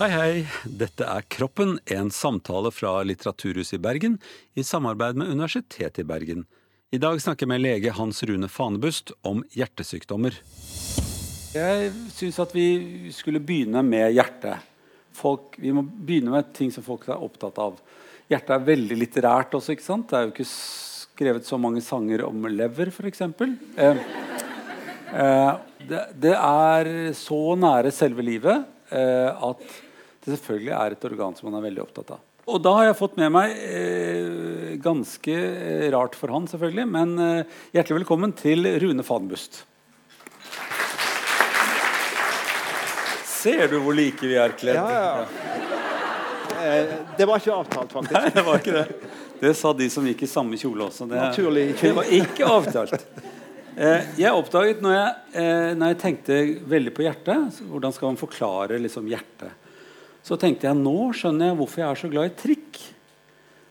Hei, hei. Dette er Kroppen, en samtale fra Litteraturhuset i Bergen i samarbeid med Universitetet i Bergen. I dag snakker jeg med lege Hans Rune Fanebust om hjertesykdommer. Jeg syns at vi skulle begynne med hjertet. Folk, vi må begynne med ting som folk er opptatt av. Hjertet er veldig litterært også. ikke sant? Det er jo ikke skrevet så mange sanger om lever, f.eks. Eh, eh, det, det er så nære selve livet eh, at det selvfølgelig er et organ som man er veldig opptatt av. Og da har jeg fått med meg eh, Ganske eh, rart for han, selvfølgelig, men eh, hjertelig velkommen til Rune Fanbust. Ser du hvor like vi er kledd? Ja, ja. Eh, det var ikke avtalt, faktisk. Nei, det var ikke det. Det sa de som gikk i samme kjole også. Det, Naturlig ikke. det var ikke avtalt. Eh, jeg oppdaget når jeg, eh, når jeg tenkte veldig på hjertet Hvordan skal man forklare liksom, hjertet? Så tenkte jeg nå skjønner jeg hvorfor jeg er så glad i trikk.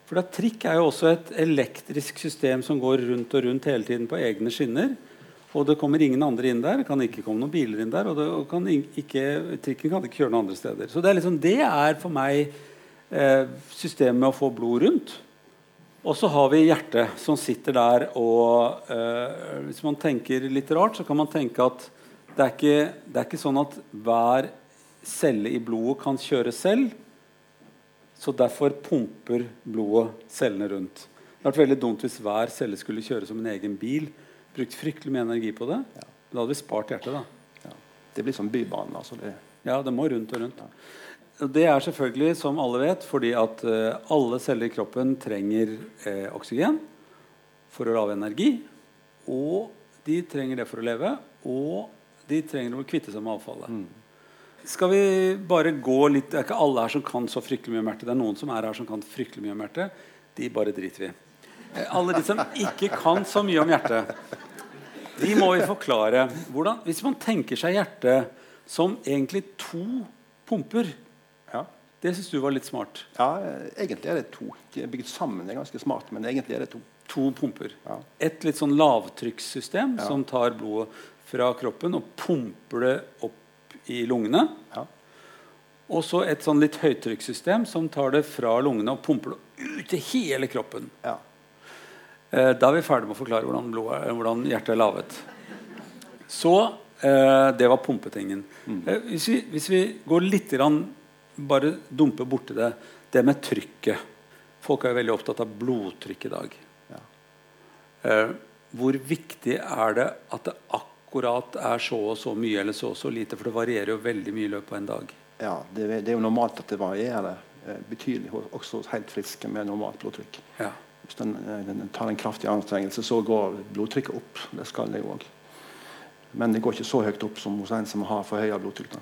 For da, trikk er jo også et elektrisk system som går rundt og rundt hele tiden på egne skinner. Og det kommer ingen andre inn der. Det kan ikke komme noen biler inn der. Og, det, og kan ikke, trikken kan ikke kjøre noen andre steder. Så det er, liksom, det er for meg eh, systemet med å få blod rundt. Og så har vi hjertet som sitter der og eh, Hvis man tenker litt rart, så kan man tenke at det er ikke, det er ikke sånn at hver celle i blodet kan kjøre selv. Så derfor pumper blodet cellene rundt. Det hadde vært veldig dumt hvis hver celle skulle kjøre som en egen bil. Brukt fryktelig mye energi på det. Ja. Da hadde vi spart hjertet. da. Det blir som Bybanen. Altså det. Ja, det må rundt og rundt. Ja. Det er selvfølgelig, som alle vet, fordi at uh, alle celler i kroppen trenger uh, oksygen for å lage energi. Og de trenger det for å leve. Og de trenger å kvitte seg med avfallet. Skal vi bare gå litt Det er ikke alle her som kan så fryktelig mye om hjertet. Det er noen som er her som kan fryktelig mye om hjertet. De bare driter vi. Eh, Alle de som ikke kan så mye om hjertet, de må vi forklare. Hvordan, hvis man tenker seg hjertet som egentlig to pumper Ja. Det syns du var litt smart. ja, egentlig er det to. De er bygd sammen. Det er ganske smart, men egentlig er det to. To pumper. Ja. Et litt sånn lavtrykkssystem Ja. som tar blodet fra kroppen og pumper det opp i lungene. Ja. Og så et sånn litt høytrykkssystem som tar det fra lungene og pumper det ut i hele kroppen. Ja. Eh, da er vi ferdig med å forklare hvordan, blodet, hvordan hjertet er laget. Så eh, Det var pumpetingen. Eh, hvis, vi, hvis vi går litt grann, bare dumper borti det, det med trykket. Folk er jo veldig opptatt av blodtrykk i dag. Ja. Hvor viktig er det at det akkurat er så og så mye eller så og så lite? For det varierer jo veldig mye i løpet av en dag. ja det, det er jo normalt at det varierer eh, betydelig også hos helt friske med normalt blodtrykk. Ja. Hvis den, eh, den tar en kraftig anstrengelse, så går blodtrykket opp. Det skal det jo òg. Men det går ikke så høyt opp som hos en som har forhøya blodtrykk.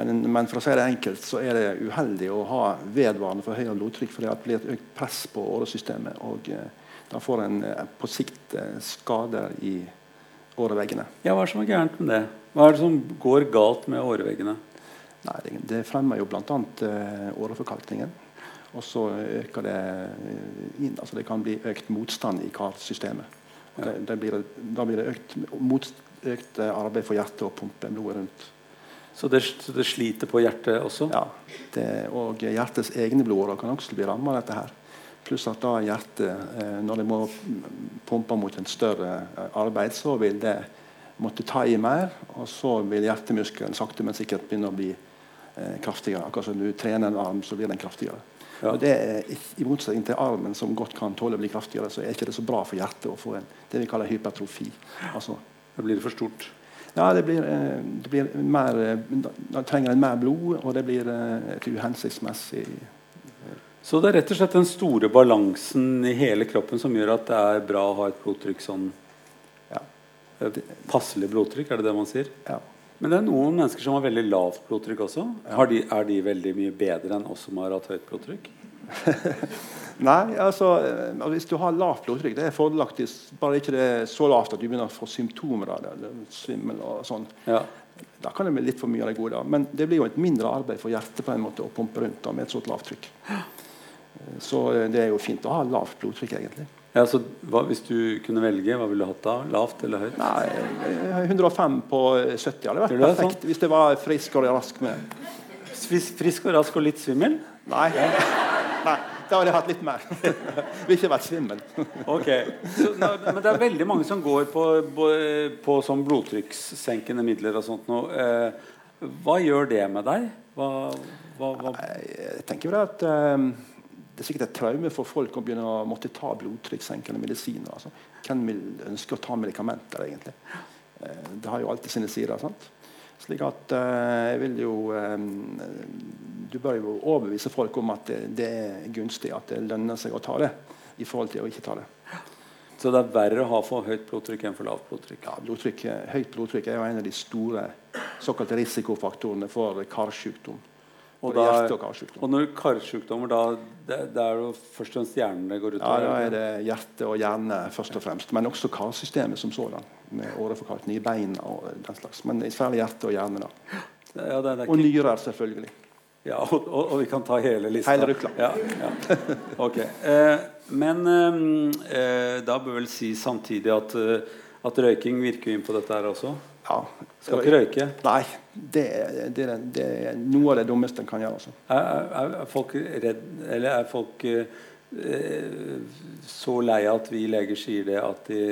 Men, men for å si det enkelt, så er det uheldig å ha vedvarende forhøya blodtrykk, for det blir et økt press på åresystemet. Og eh, da får en på sikt skader i åreveggene. ja, hva er det som er gærent med det? Hva er det som går galt med åreveggene? Nei, det, fremmer jo bl.a. Uh, åreforkalkningen. Og så øker det eh, inn, altså Det kan bli økt motstand i karsystemet. Ja. Det, det blir, da blir det økt, mot, økt eh, arbeid for hjertet å pumpe blodet rundt. Så det, så det sliter på hjertet også? Ja, det, og hjertets egne blodårer kan også bli rammet av dette. her. Pluss at da hjertet, eh, når det må pumpe mot en større eh, arbeid, så vil det måtte ta i mer, og så vil hjertemuskelen sakte, men sikkert begynne å bli eh, kraftigere. Akkurat som du trener en arm, så blir den kraftigere. Ja. Og det er, I motsetning til armen, som godt kan tåle å bli kraftigere, så er ikke det så bra for hjertet å få en, det vi kaller hypertrofi. Altså, Da blir det for stort. ja, det blir, det blir mer Da trenger en mer blod, og det blir et uhensiktsmessig Så det er rett og slett den store balansen i hele kroppen som gjør at det er bra å ha et blodtrykk sånn Ja. Passelig blodtrykk, er det det man sier? ja. Men det er noen mennesker som har veldig lavt blodtrykk også. Har de, er de veldig mye bedre enn oss som har hatt høyt blodtrykk? Nei, altså eh, hvis du har lavt blodtrykk, det er fordelaktig. Bare ikke det er så lavt at du begynner å få symptomer av det. eller Svimmel og sånn. Ja. Da kan det bli litt for mye av det gode. Men det blir jo et mindre arbeid for hjertet på en måte å pumpe rundt da, med et sånt lavt trykk. Eh, Så eh, det er jo fint å ha lavt blodtrykk, egentlig. Ja, så hva, Hvis du kunne velge, hva ville du hatt da? Lavt eller høyt? Nei, eh, 105 på 70 hadde vært perfekt sånn? hvis det var frisk og rask med. Frisk, og rask og litt svimmel? Nei. Nei. Da hadde jeg hatt litt mer. Vil ikke vært svimmel. ok, så, Men det er veldig mange som går på, på, på sånn blodtrykkssenkende midler og sånt nå. Eh, hva gjør det med deg? Hva, hva, hva? Jeg tenker vel at um, det er sikkert et traume for folk å begynne å måtte ta blodtrykkssenkende medisiner. Altså. Hvem vil ønske å ta medikamenter, egentlig? Eh, det har jo alltid sine sider. sant? Slik at uh, jeg vil jo um, Du bør jo overbevise folk om at det, det, er gunstig, at det lønner seg å ta det, i forhold til å ikke ta det. Så det er verre å ha for høyt blodtrykk enn for lavt blodtrykk? Ja, blodtrykk, Høyt blodtrykk er jo en av de store såkalte risikofaktorene for karsykdom. Og, da, og, når karsykdommer, da det, det, er jo først og fremst hjernen det går ut? Ja, da er det hjerte og hjerne først og fremst. Men også karsystemet som sådan. Med åreforkalkning i beina og den slags. Men særlig hjerte og hjerne. da. Ja, det, og nyrer, selvfølgelig. Ja, og, og, og, vi kan ta hele lista. Hele rykla. Ja, ja. Ok. Eh, men eh, da bør vel si samtidig at, eh, at røyking virker inn på dette her også? Ja. Skal ikke røyke? Nei. Det, det, det, er noe av det dummeste en kan gjøre. Altså. Er, er, folk redd Eller er folk eh, så lei at vi leger sier det at, de,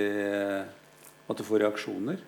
at du får reaksjoner?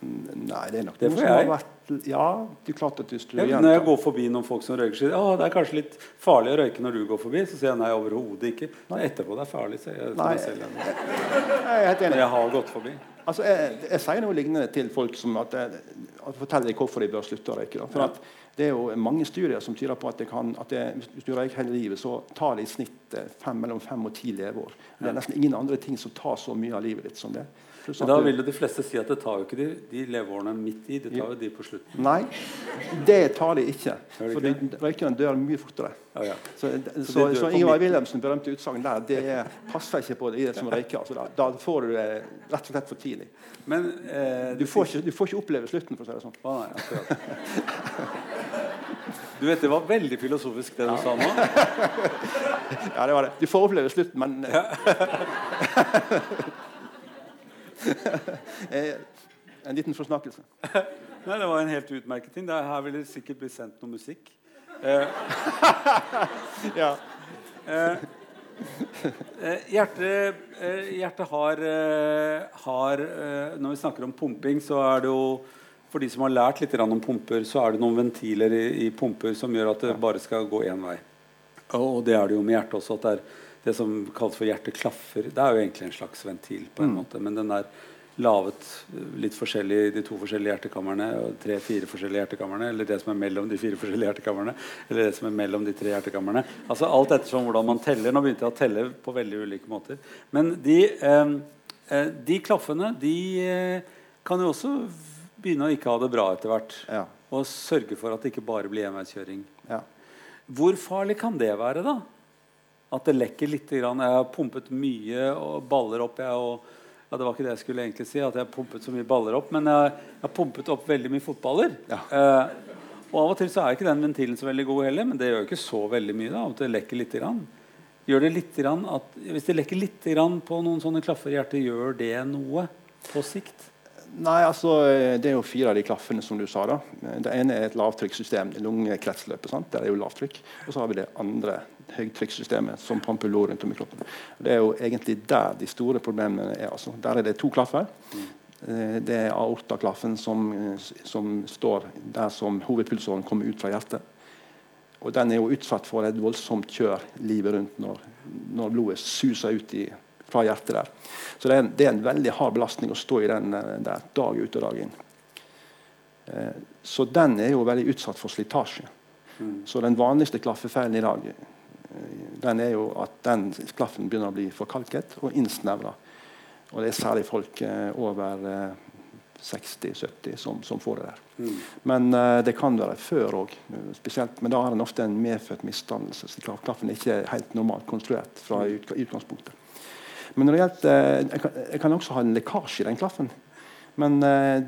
Nei, det er nok det som jeg. vært Ja, det er klart at hvis du ja, Når jeg går forbi noen folk som røyker, sier ah, det er kanskje litt farlig å røyke når du går forbi. Så sier jeg nei, overhodet ikke. Nei, etterpå det er farlig, sier jeg. Nei, jeg, jeg, jeg helt enig. Når jeg har gått forbi. Altså, jeg, jeg, sier noe lignende til folk som at jeg, at forteller hvorfor de bør slutte å røyke. For at det er jo mange studier som tyder på at, det kan, at det, hvis du røyker hele livet, så tar det i snitt eh, fem, mellom fem og ti leveår. Det er nesten ingen andre ting som tar så mye av livet ditt som det. Da vil jo de fleste si at det tar jo ikke de, de leveårene midt i, det tar jo de på slutten. Nei, det tar de ikke. For røykerne dør mye fortere. Ja, ja. Så, så, så, så Ingvar Wilhelmsen berømte utsagn der, det passer ikke på det som røyker. Altså, da, da, får du det rett og slett for tidlig. Men, eh, du, får ikke, du, får ikke, oppleve slutten, for å si det sånn. Ah, nei, du vet, Det var veldig filosofisk, det du ja. sa nå. ja, det var det. Du får oppleve slutten, men ja. Eh, en liten forsnakkelse. Nei, Det var en helt utmerket ting. Her vil det sikkert bli sendt noe musikk. Eh, ja. Eh, hjertet, hjertet har, har Når vi snakker om pumping, så er det jo For de som har lært litt om pumper, så er det noen ventiler i, i pumper som gjør at det bare skal gå én vei. Og det er det jo med hjertet også. at det er det som kalles for hjerteklaffer. Det er jo egentlig en slags ventil, på en mm. måte, men den er laget litt forskjellig i de to forskjellige hjertekamrene. Tre-fire forskjellige hjertekamrene, eller det som er mellom de fire forskjellige hjertekamrene. Eller det som er mellom de tre hjertekamrene. Altså Alt ettersom hvordan man teller. Nå begynte jeg å telle på veldig ulike måter. Men de, eh, eh de klaffene de eh, kan jo også begynne å ikke ha det bra etter hvert. Ja. Og sørge for at det ikke bare blir enveiskjøring. Ja. Hvor farlig kan det være, da? At det lekker litt. Jeg har pumpet mye og baller opp. Jeg, og, ja, det var ikke det jeg skulle egentlig si, at jeg har pumpet så mye baller opp. Men jeg, jeg har pumpet opp veldig mye fotballer. Ja. Eh, og av og til så er ikke den ventilen så veldig god heller, men det gjør ikke så veldig mye. da, at det lekker litt grann. Gjør det litt grann at, Hvis det lekker litt grann på noen sånne klaffer i hjertet, gjør det noe på sikt? Nei, altså, Det er jo fire av de klaffene som du sa. da. Det ene er et lavtrykkssystem. Lungekretsløpet. sant? Der er jo lavtrykk. Og så har vi det andre høytrykkssystemet som pumper blod rundt om i kroppen. Det er jo egentlig der de store problemene er. altså. Der er det to klaffer. Eh, det er aortaklaffen som, som står der som hovedpulsåren kommer ut fra hjertet. Og den er jo utsatt for et voldsomt kjør livet rundt når, når blodet suser ut i fra hjertet der. Så det er, en, det er, en, veldig hard belastning å stå i den eh, der dag ut og dag inn. Eh, så den er jo veldig utsatt for slitasje. Mm. Så den vanligste klaffefeilen i dag eh, den er jo at den klaffen begynner å bli forkalket og innsnevra. Og det er særlig folk over 60-70 som, som, får det der. Mm. Men uh, det kan være før òg. Men da har en ofte en medfødt misdannelse. så Klaffen er ikke helt normalt konstruert fra mm. utgangspunktet. Men når det gjelder, eh, jeg kan, jeg kan også ha en lekkasje i den klaffen. Men uh,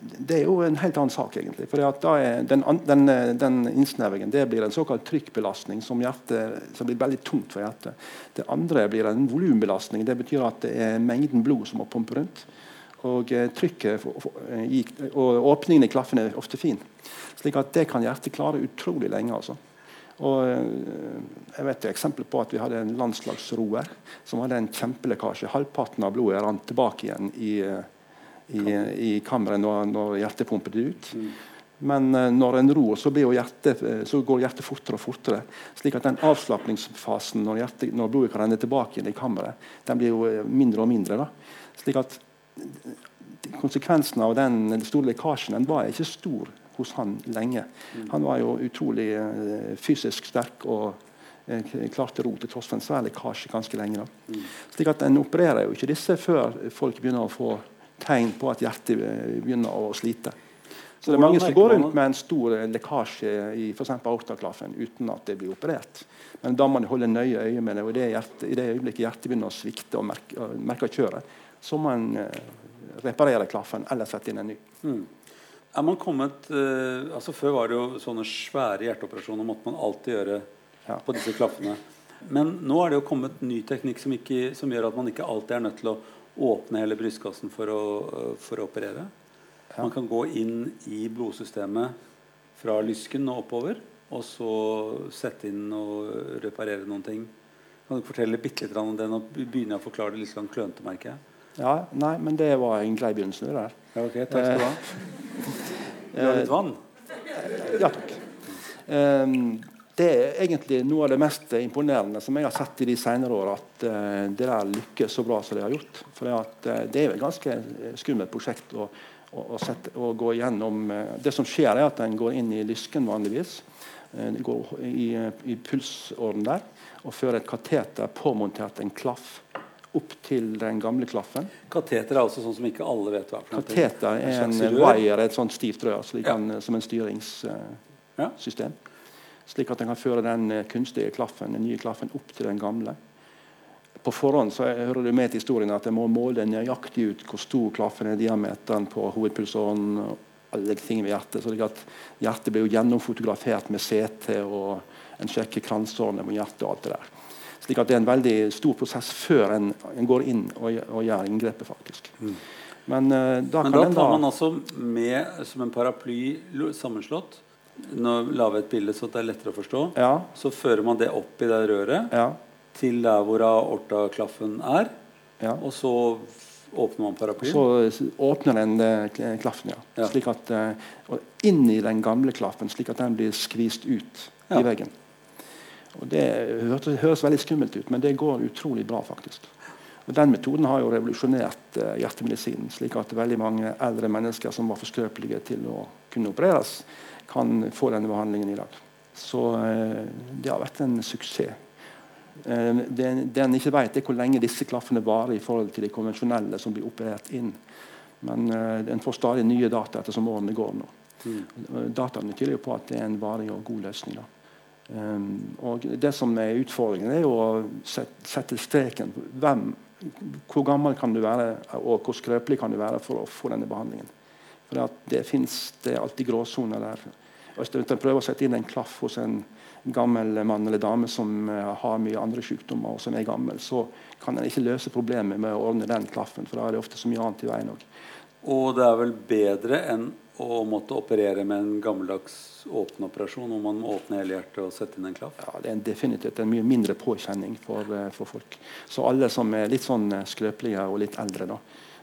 det er jo en helt annen sak, egentlig. For den, den, eh, den, innsnevringen det blir en såkalt trykkbelastning som, hjertet, som, blir veldig tungt for hjertet. Det andre blir en volumbelastning. Det betyr at det er mengden blod som må pumpe rundt. Og eh, trykket eh, og åpningen i klaffen er ofte fin. Slik at det kan hjertet klare utrolig lenge. altså. Og eh, jeg vet et eksempel på at Vi hadde en landslagsroer som hadde en kjempelekkasje. Halvparten av blodet rant tilbake igjen i, eh, i, i kammeret når, når hjertet pumper det ut. Mm. Men uh, når en ror, så, hjertet, så, går hjertet fortere og fortere. slik at den avslapningsfasen når, hjertet, når blodet kan renne tilbake igjen i kammeret, den blir jo mindre og mindre. Da. Slik at konsekvensen av den, den store lekkasjen den var ikke stor hos han lenge. Han var jo utrolig fysisk sterk og klarte ro til tross for en svær lekkasje ganske lenge. Da. Slik at En opererer jo ikke disse før folk begynner å få tegn på at hjertet eh, begynner å slite. Så det er mange som går rundt med en stor lekkasje i f.eks. aortaklaffen uten at det blir operert. Men da må man holde nøye øye med det. og det hjerte, I det øyeblikket hjertet begynner å svikte og merke, merke kjøret, så må man uh, reparere klaffen eller sette inn en ny. Mm. Er man kommet eh, altså Før var det jo sånne svære hjerteoperasjoner måtte man alltid gjøre ja. på disse klaffene. Men nå er det jo kommet ny teknikk som, ikke, som, gjør at man ikke alltid er nødt til å åpne hele brystkassen for å, for å operere. Ja. Man kan gå inn i blodsystemet fra lysken og oppover, og så sette inn og reparere noen ting. Kan du fortelle bitte litt om det? Nå begynner jeg å forklare det litt sånn klønete, merker jeg. Ja, nei, men det var egentlig i begynnelsen. der. Ja, ok, takk skal du ha. Vil du ha litt vann? Ja takk. Um, det er egentlig noe av det mest imponerende som jeg har sett i de senere år, at uh, det der lykkes så bra som det har gjort. For at, uh, Det er jo et ganske skummelt prosjekt å, å, å, sette, å gå igjennom. Uh, det som skjer, er at en går inn i lysken vanligvis. Går i, i pulsåren der og fører et kateter påmontert en klaff opp til den gamle klaffen. Kateter er altså sånn som ikke alle vet hva er? Kateter er en, en wire, et sånt stivt rør ja. som en styringssystem. Slik at en kan føre den uh, kunstige klaffen, den nye klaffen opp til den gamle. På forhånd så hører du med til historien at jeg må måle nøyaktig ut hvor stor klaffen er, diameteren på hovedpulsåren og alle ting ved hjertet. Så at hjertet blir jo gjennomfotografert med CT, og en sjekker kransårene med hjertet og alt det der. Slik at det er en veldig stor prosess før en, en går inn og, og, gjør inngrepet. faktisk. Mm. Men, uh, da, Men da tar man altså med som en paraply sammenslått Vi et bilde så det er lettere å forstå. Ja. Så fører man det opp i det røret ja. til der hvor aortaklaffen er. Ja. Og så åpner man paraplyen? Så åpner den uh, klaffen, ja. Slik at, og inn i den gamle klaffen, slik at den blir skvist ut i veggen. Og Det høres, veldig skummelt ut, men det går utrolig bra. faktisk. Og Den metoden har jo revolusjonert eh, hjertemedisinen, slik at veldig mange eldre mennesker som var for skrøpelige til å kunne opereres, kan få denne behandlingen i dag. Så uh, det har vært en suksess. Uh, det, det en ikke vet, er hvor lenge disse klaffene varer i forhold til de konvensjonelle som blir operert inn. Men en får stadig nye data etter som årene går nå. Mm. Dataene tyder jo på at det er en varig og god løsning. da. Um, og Det som er utfordringen, er jo å sette, sette streken. Hvem, hvor gammel kan du være, og hvor skrøpelig kan du være for å få denne behandlingen. For Det finnes det er alltid gråsoner der. Og Hvis du prøver å sette inn en klaff hos en gammel mann eller dame som uh, har mye andre sykdommer, og som er gammel, så kan en ikke løse problemet med å ordne den klaffen. For da er det ofte så mye annet i veien også. Og det er vel bedre enn å måtte operere med en gammeldags åpen operasjon hvor man må åpne hele hjertet og sette inn en klaff? Ja, Det er definitivt en mye mindre påkjenning for, eh, for, folk. Så alle som er litt sånn eh, skrøpelige og litt eldre, da,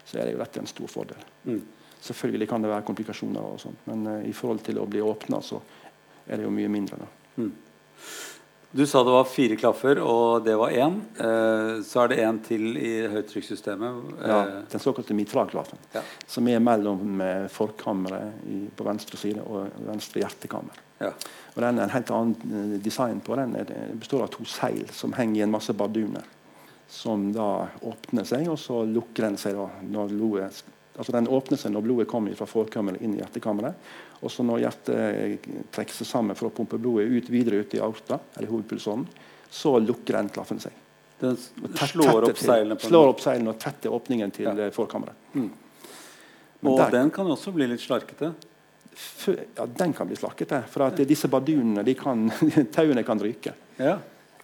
så er det jo dette en stor fordel. Mm. Selvfølgelig kan det være komplikasjoner, og sånt, men uh, i forhold til å bli åpna, så er det jo mye mindre. da. Mm. Du sa det var fire klaffer, og det var én. Uh, så er det én til i høytrykkssystemet. Eh. Ja, den såkalte mitralklaffen. Ja. Som er mellom forkammeret i, på venstre side og venstre hjertekammer. Ja. Og Den er en helt annen eh, design på den. Den består av to seil som henger i en masse barduner. Som da åpner seg, og så lukker den seg da når blodet altså Den åpner seg når blodet kommer fra forkammeret inn i hjertekammeret. Og så når hjertet trekker seg sammen for å pumpe blodet ut videre ut i aorta, eller hovedpulsånden, så lukker den klaffen seg. Den slår opp seilene? Slår opp seilene og tetter åpningen til ja. forkammeret. Mm. Og der, den kan også bli litt slarkete? Ja, den kan bli slarkete. For at disse bardunene, de kan, tauene kan ryke. Ja.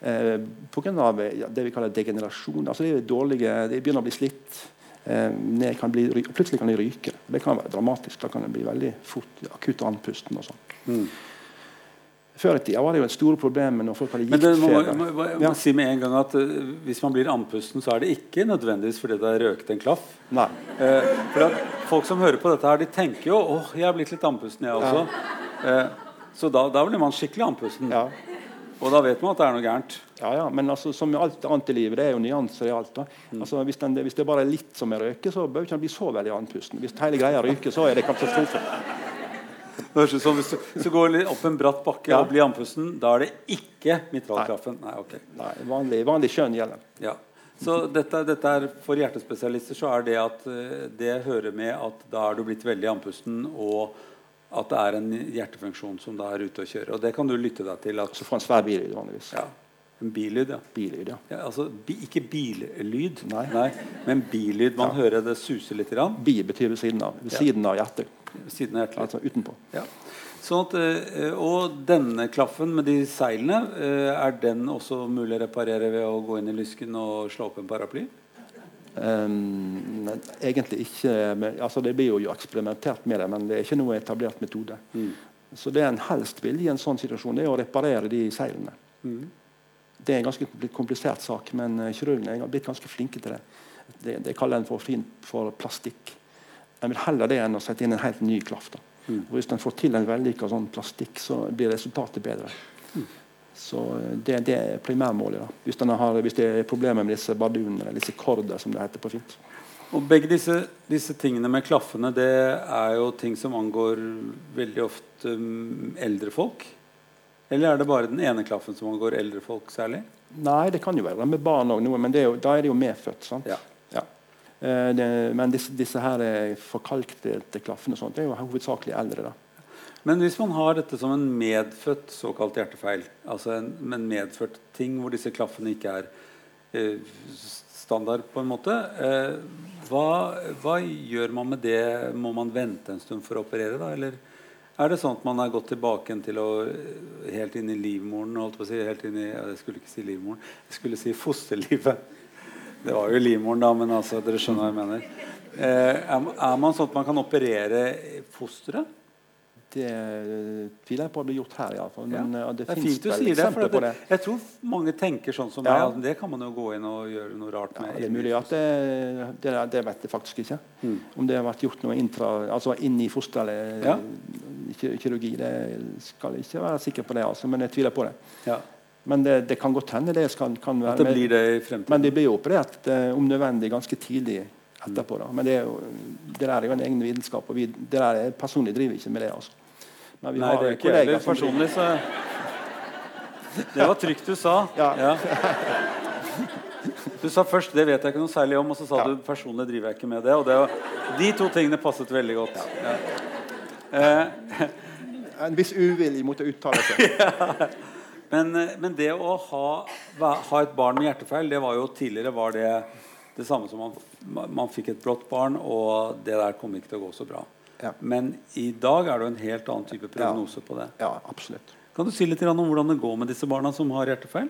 Eh, Pga. Ja, det vi kaller degenerasjon. Altså de, er dårlige, de begynner å bli slitt. Eh, ned kan bli, og plutselig kan de ryke. Det kan være dramatisk. Da kan det bli veldig fort akutt andpusten. og sånn. Mm. Før i tida var det jo et store problem når folk hadde Men det må, må, må, Ja. si med en gang at uh, hvis man blir andpusten, så er det ikke nødvendigvis fordi det er røket en klaff. Nei. Uh, for at Folk som hører på dette, her, de tenker jo åh, jeg er blitt litt andpusten, jeg også. Eh, så da, da blir man skikkelig andpusten. Ja. Og da vet man at det er noe gærent. Ja, ja, men altså, som med alt annet i livet, det er jo nyanser i alt. Mm. Altså, hvis, den, hvis det bare er litt som er røyke, så bør ikke den bli så veldig andpusten. Hvis hele greia ryker, så er det katastrofe. Det høres ut som Hvis du, går opp en bratt bakke Ja. og blir andpusten, da er det ikke mitralkraften Nei, ok. Nei, vanlig, vanlig skjønn gjelder. Ja. Så dette, dette er, For hjertespesialister så er det at eh, det hører med at da er du blitt veldig andpusten, og at det er en hjertefunksjon som da er ute og kjører. Og det kan du lytte deg til. at Så får en svær billyd vanligvis. ja, En billyd, ja. Billyd, ja. ja altså, bi, ikke billyd, Nei. men billyd. Man Ja. hører det suser litt grann, Bi betyr ved siden av. Ved siden av hjertet. siden av hjertet. Altså utenpå. Ja. Sånn at, eh, og denne klaffen med de seilene, eh, er den også mulig å reparere ved å gå inn i lysken og slå opp en paraply? Nei, egentlig ikke. Altså, det blir jo eksperimentert med det, men det er ikke noe etablert metode. Mm. Så det en helst vil i en sånn situasjon, det er å reparere de seilene. Mm. Det er en ganske komplisert sak, men uh, kirurgene er blitt ganske flinke til det. Det, det kaller en for, fin, for plastikk. En vil heller det enn å sette inn en helt ny klaff. Mm. Hvis en får til en vellykka sånn plastikk, så blir resultatet bedre. Så uh, det, det er primærmålet. Da. Hvis, har, hvis det er problemer med disse bardunene, eller disse korder, som det heter på fint. Og begge disse, disse tingene med klaffene, det er jo ting som angår veldig ofte um, eldre folk? Eller er det bare den ene klaffen som angår eldre folk særlig? Nei, det kan jo være med barn òg, men det er jo, da er det jo medfødt. sant? Ja. Ja. Eh, det, men disse, disse her eh, forkalkte klaffene og sånt, det er jo hovedsakelig eldre. da. Men hvis man har dette som en medfødt såkalt hjertefeil, altså en, en medført ting hvor disse klaffene ikke er eh, standard, på en måte, eh, hva, hva gjør man med det? Må man vente en stund for å operere, da? Eller er det sånn at man er gått tilbake til å eh, helt inn i livmoren? Holdt på å si, helt inn i, ja, jeg skulle ikke si livmoren, jeg skulle si fosterlivet. Det var jo livmoren, da, men altså, dere skjønner hva jeg mener. Eh, er, er man sånn at man kan operere fosteret? Det eh, tviler jeg på blir gjort her, iallfall. Men eh, det, Det du vel det. eksempler på det, det. jeg tror mange tenker sånn som Ja. meg. Det kan man jo gå inn og gjøre noe rart Ja, med. det er mulig at det, det, det vet jeg faktisk ikke. Mm. Om det har vært gjort noe intra, altså inn i fosteret Ja. kirurgi. Det skal jeg ikke være sikker på det, altså, men jeg tviler på det. Ja. Men det, det kan godt hende det kan, kan være At det blir det i fremtiden. Men de blir jo operert eh, om nødvendig ganske tidlig etterpå. Da. Men det, er jo, det der er jo en egen vitenskap. Og vi, det der er, personlig driver ikke med det. altså. Men vi Nei, har det er ikke kollegaer heller som personlig, så Det var trygt du sa. Ja. Du sa først 'det vet jeg ikke noe særlig om', og så sa Ja. du 'personlig driver jeg ikke med det'. Og det var, de to tingene passet veldig godt. Ja. Eh, En viss uvilje mot å uttale seg. Men, eh, men det å ha, ha et barn med hjertefeil, det var jo tidligere var det det samme som man, man fikk et blått barn, og det der kom ikke til å gå så bra. Ja. Men i dag er det jo en helt annen type prognose på det. Ja, absolutt. Kan du si litt om hvordan det går med disse barna som har hjertefeil?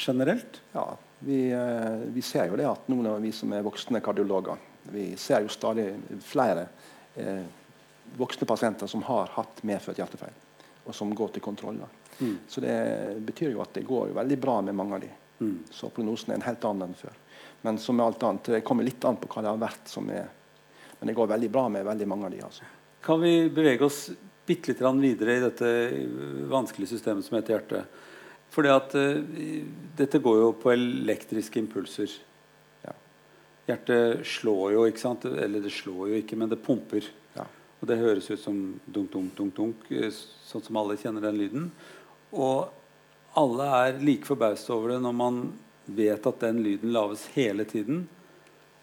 Generelt? Ja, vi, eh, vi ser jo det at noen av vi som er voksne kardiologer, vi ser jo stadig flere eh, voksne pasienter som har hatt medfødt hjertefeil, og som går til kontroller. Mm. Så det betyr jo at det går veldig bra med mange av de. Mm. Så prognosen er en helt annen enn før. Men som med alt annet, det kommer litt an på hva det har vært som er Men det går veldig bra med veldig mange av de. altså. Kan vi bevege oss bitte litt videre i dette vanskelige systemet som heter hjerte? For at eh, dette går jo på elektriske impulser. Ja. Hjertet slår jo, ikke sant? Eller det slår jo ikke, men det pumper. Ja. Og det høres ut som dunk, dunk, dunk, dunk, eh, sånn som alle kjenner den lyden. Og alle er like forbauset over det når man vet at den lyden lages hele tiden.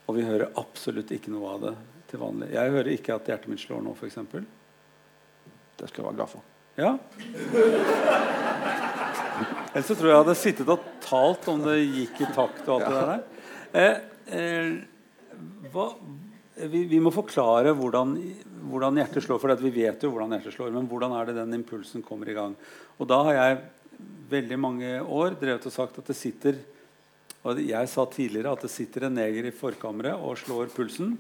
Og vi hører absolutt ikke noe av det til vanlig. Jeg hører ikke at hjertet mitt slår nå, f.eks. Det skal jeg være glad for. Ja. Ellers så tror jeg jeg hadde sittet og talt om det gikk i takt og alt det der. Eh, eh, hva, vi, vi må forklare hvordan, hvordan hjertet slår, for vi vet jo hvordan hjertet slår. Men hvordan er det den impulsen kommer i gang? Og da har jeg veldig mange år drevet og sagt at det sitter Og jeg sa tidligere at det sitter en neger i forkammeret og slår pulsen.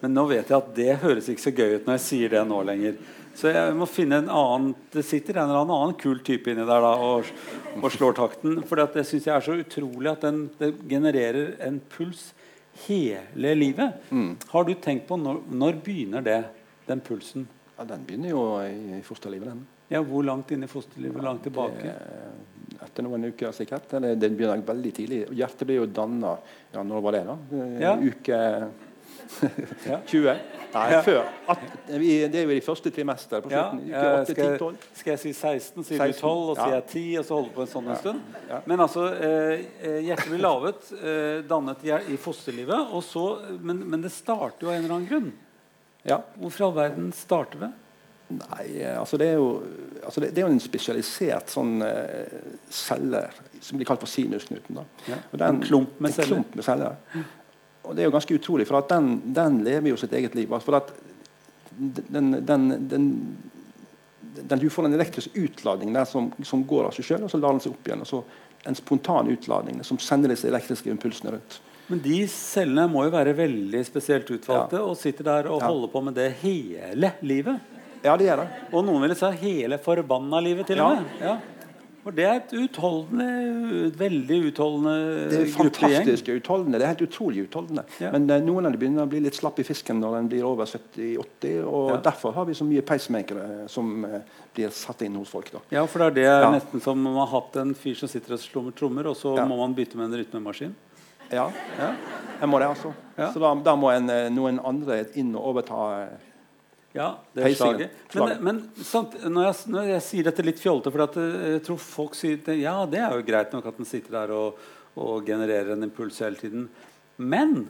Men nå vet jeg at det høres ikke så gøy ut når jeg sier det nå lenger. Så jeg må finne en annen Det sitter en eller annen kul type inni der da, og, og slår takten. For det syns jeg er så utrolig at den, det genererer en puls hele livet. Mm. Har du tenkt på når, når begynner det, den pulsen? Ja, den begynner jo i fosterlivet. den. Ja, Hvor langt inn i fosterlivet? Hvor langt tilbake? Det, etter noen uker, sikkert. Det, det begynner veldig tidlig. Hjertet blir jo danna ja, Når var det, da? Eh, Ja. Uke 20? Nei, Ja. før. At, det er jo i første trimester. På slutten. Uke ja, 8, 10, skal, 12. skal jeg si 16, sier 16, du 12, og sier jeg 10, og så holde på en sånn en stund? Men altså, eh, eh, hjertet blir laget, eh, dannet i, i fosterlivet, så, men, men det starter jo av en eller annen grunn. Ja. Hvorfor i all verden starter det? Nei, eh, altså det er jo, altså det, det er jo en spesialisert sånn uh, celle som blir kalt for sinusknuten. Ja. En klump med en klump med celler. Og det er jo ganske utrolig, for at den, den lever jo sitt eget liv. Altså for at den, den, den, den, Du får en elektrisk utladning der som, som går av seg sjøl, og så lar den seg opp igjen. og så En spontan utladning som sender disse elektriske impulsene rundt. Men de cellene må jo være veldig spesielt utvalgte og sitter der og Ja. holder på med det hele livet. Ja, det er det. Og noen ville si hele forbanna livet, til og med. Ja. For det er et utholdende, veldig utholdende gruppegjeng. Det er fantastisk utholdende. Det er helt utrolig utholdende. Ja. Men eh, noen av dem begynner å bli litt slapp i fisken når den blir over 70-80. Og Ja. derfor har vi så mye pacemakere som eh, blir satt inn hos folk. da. Ja, for det er det Ja. nesten som om man har hatt en fyr som sitter og slår med trommer, og så Ja. må man bytte med en rytmemaskin. Ja, Ja. jeg må det, altså. Ja. Så da, da må en, eh, noen andre inn og overta eh, Ja, det er slaget. Men, men sant, når, jeg, når jeg sier dette litt fjollete, for eh, jeg tror folk sier det, ja, det er jo greit nok at den sitter der og, og genererer en impuls hele tiden. Men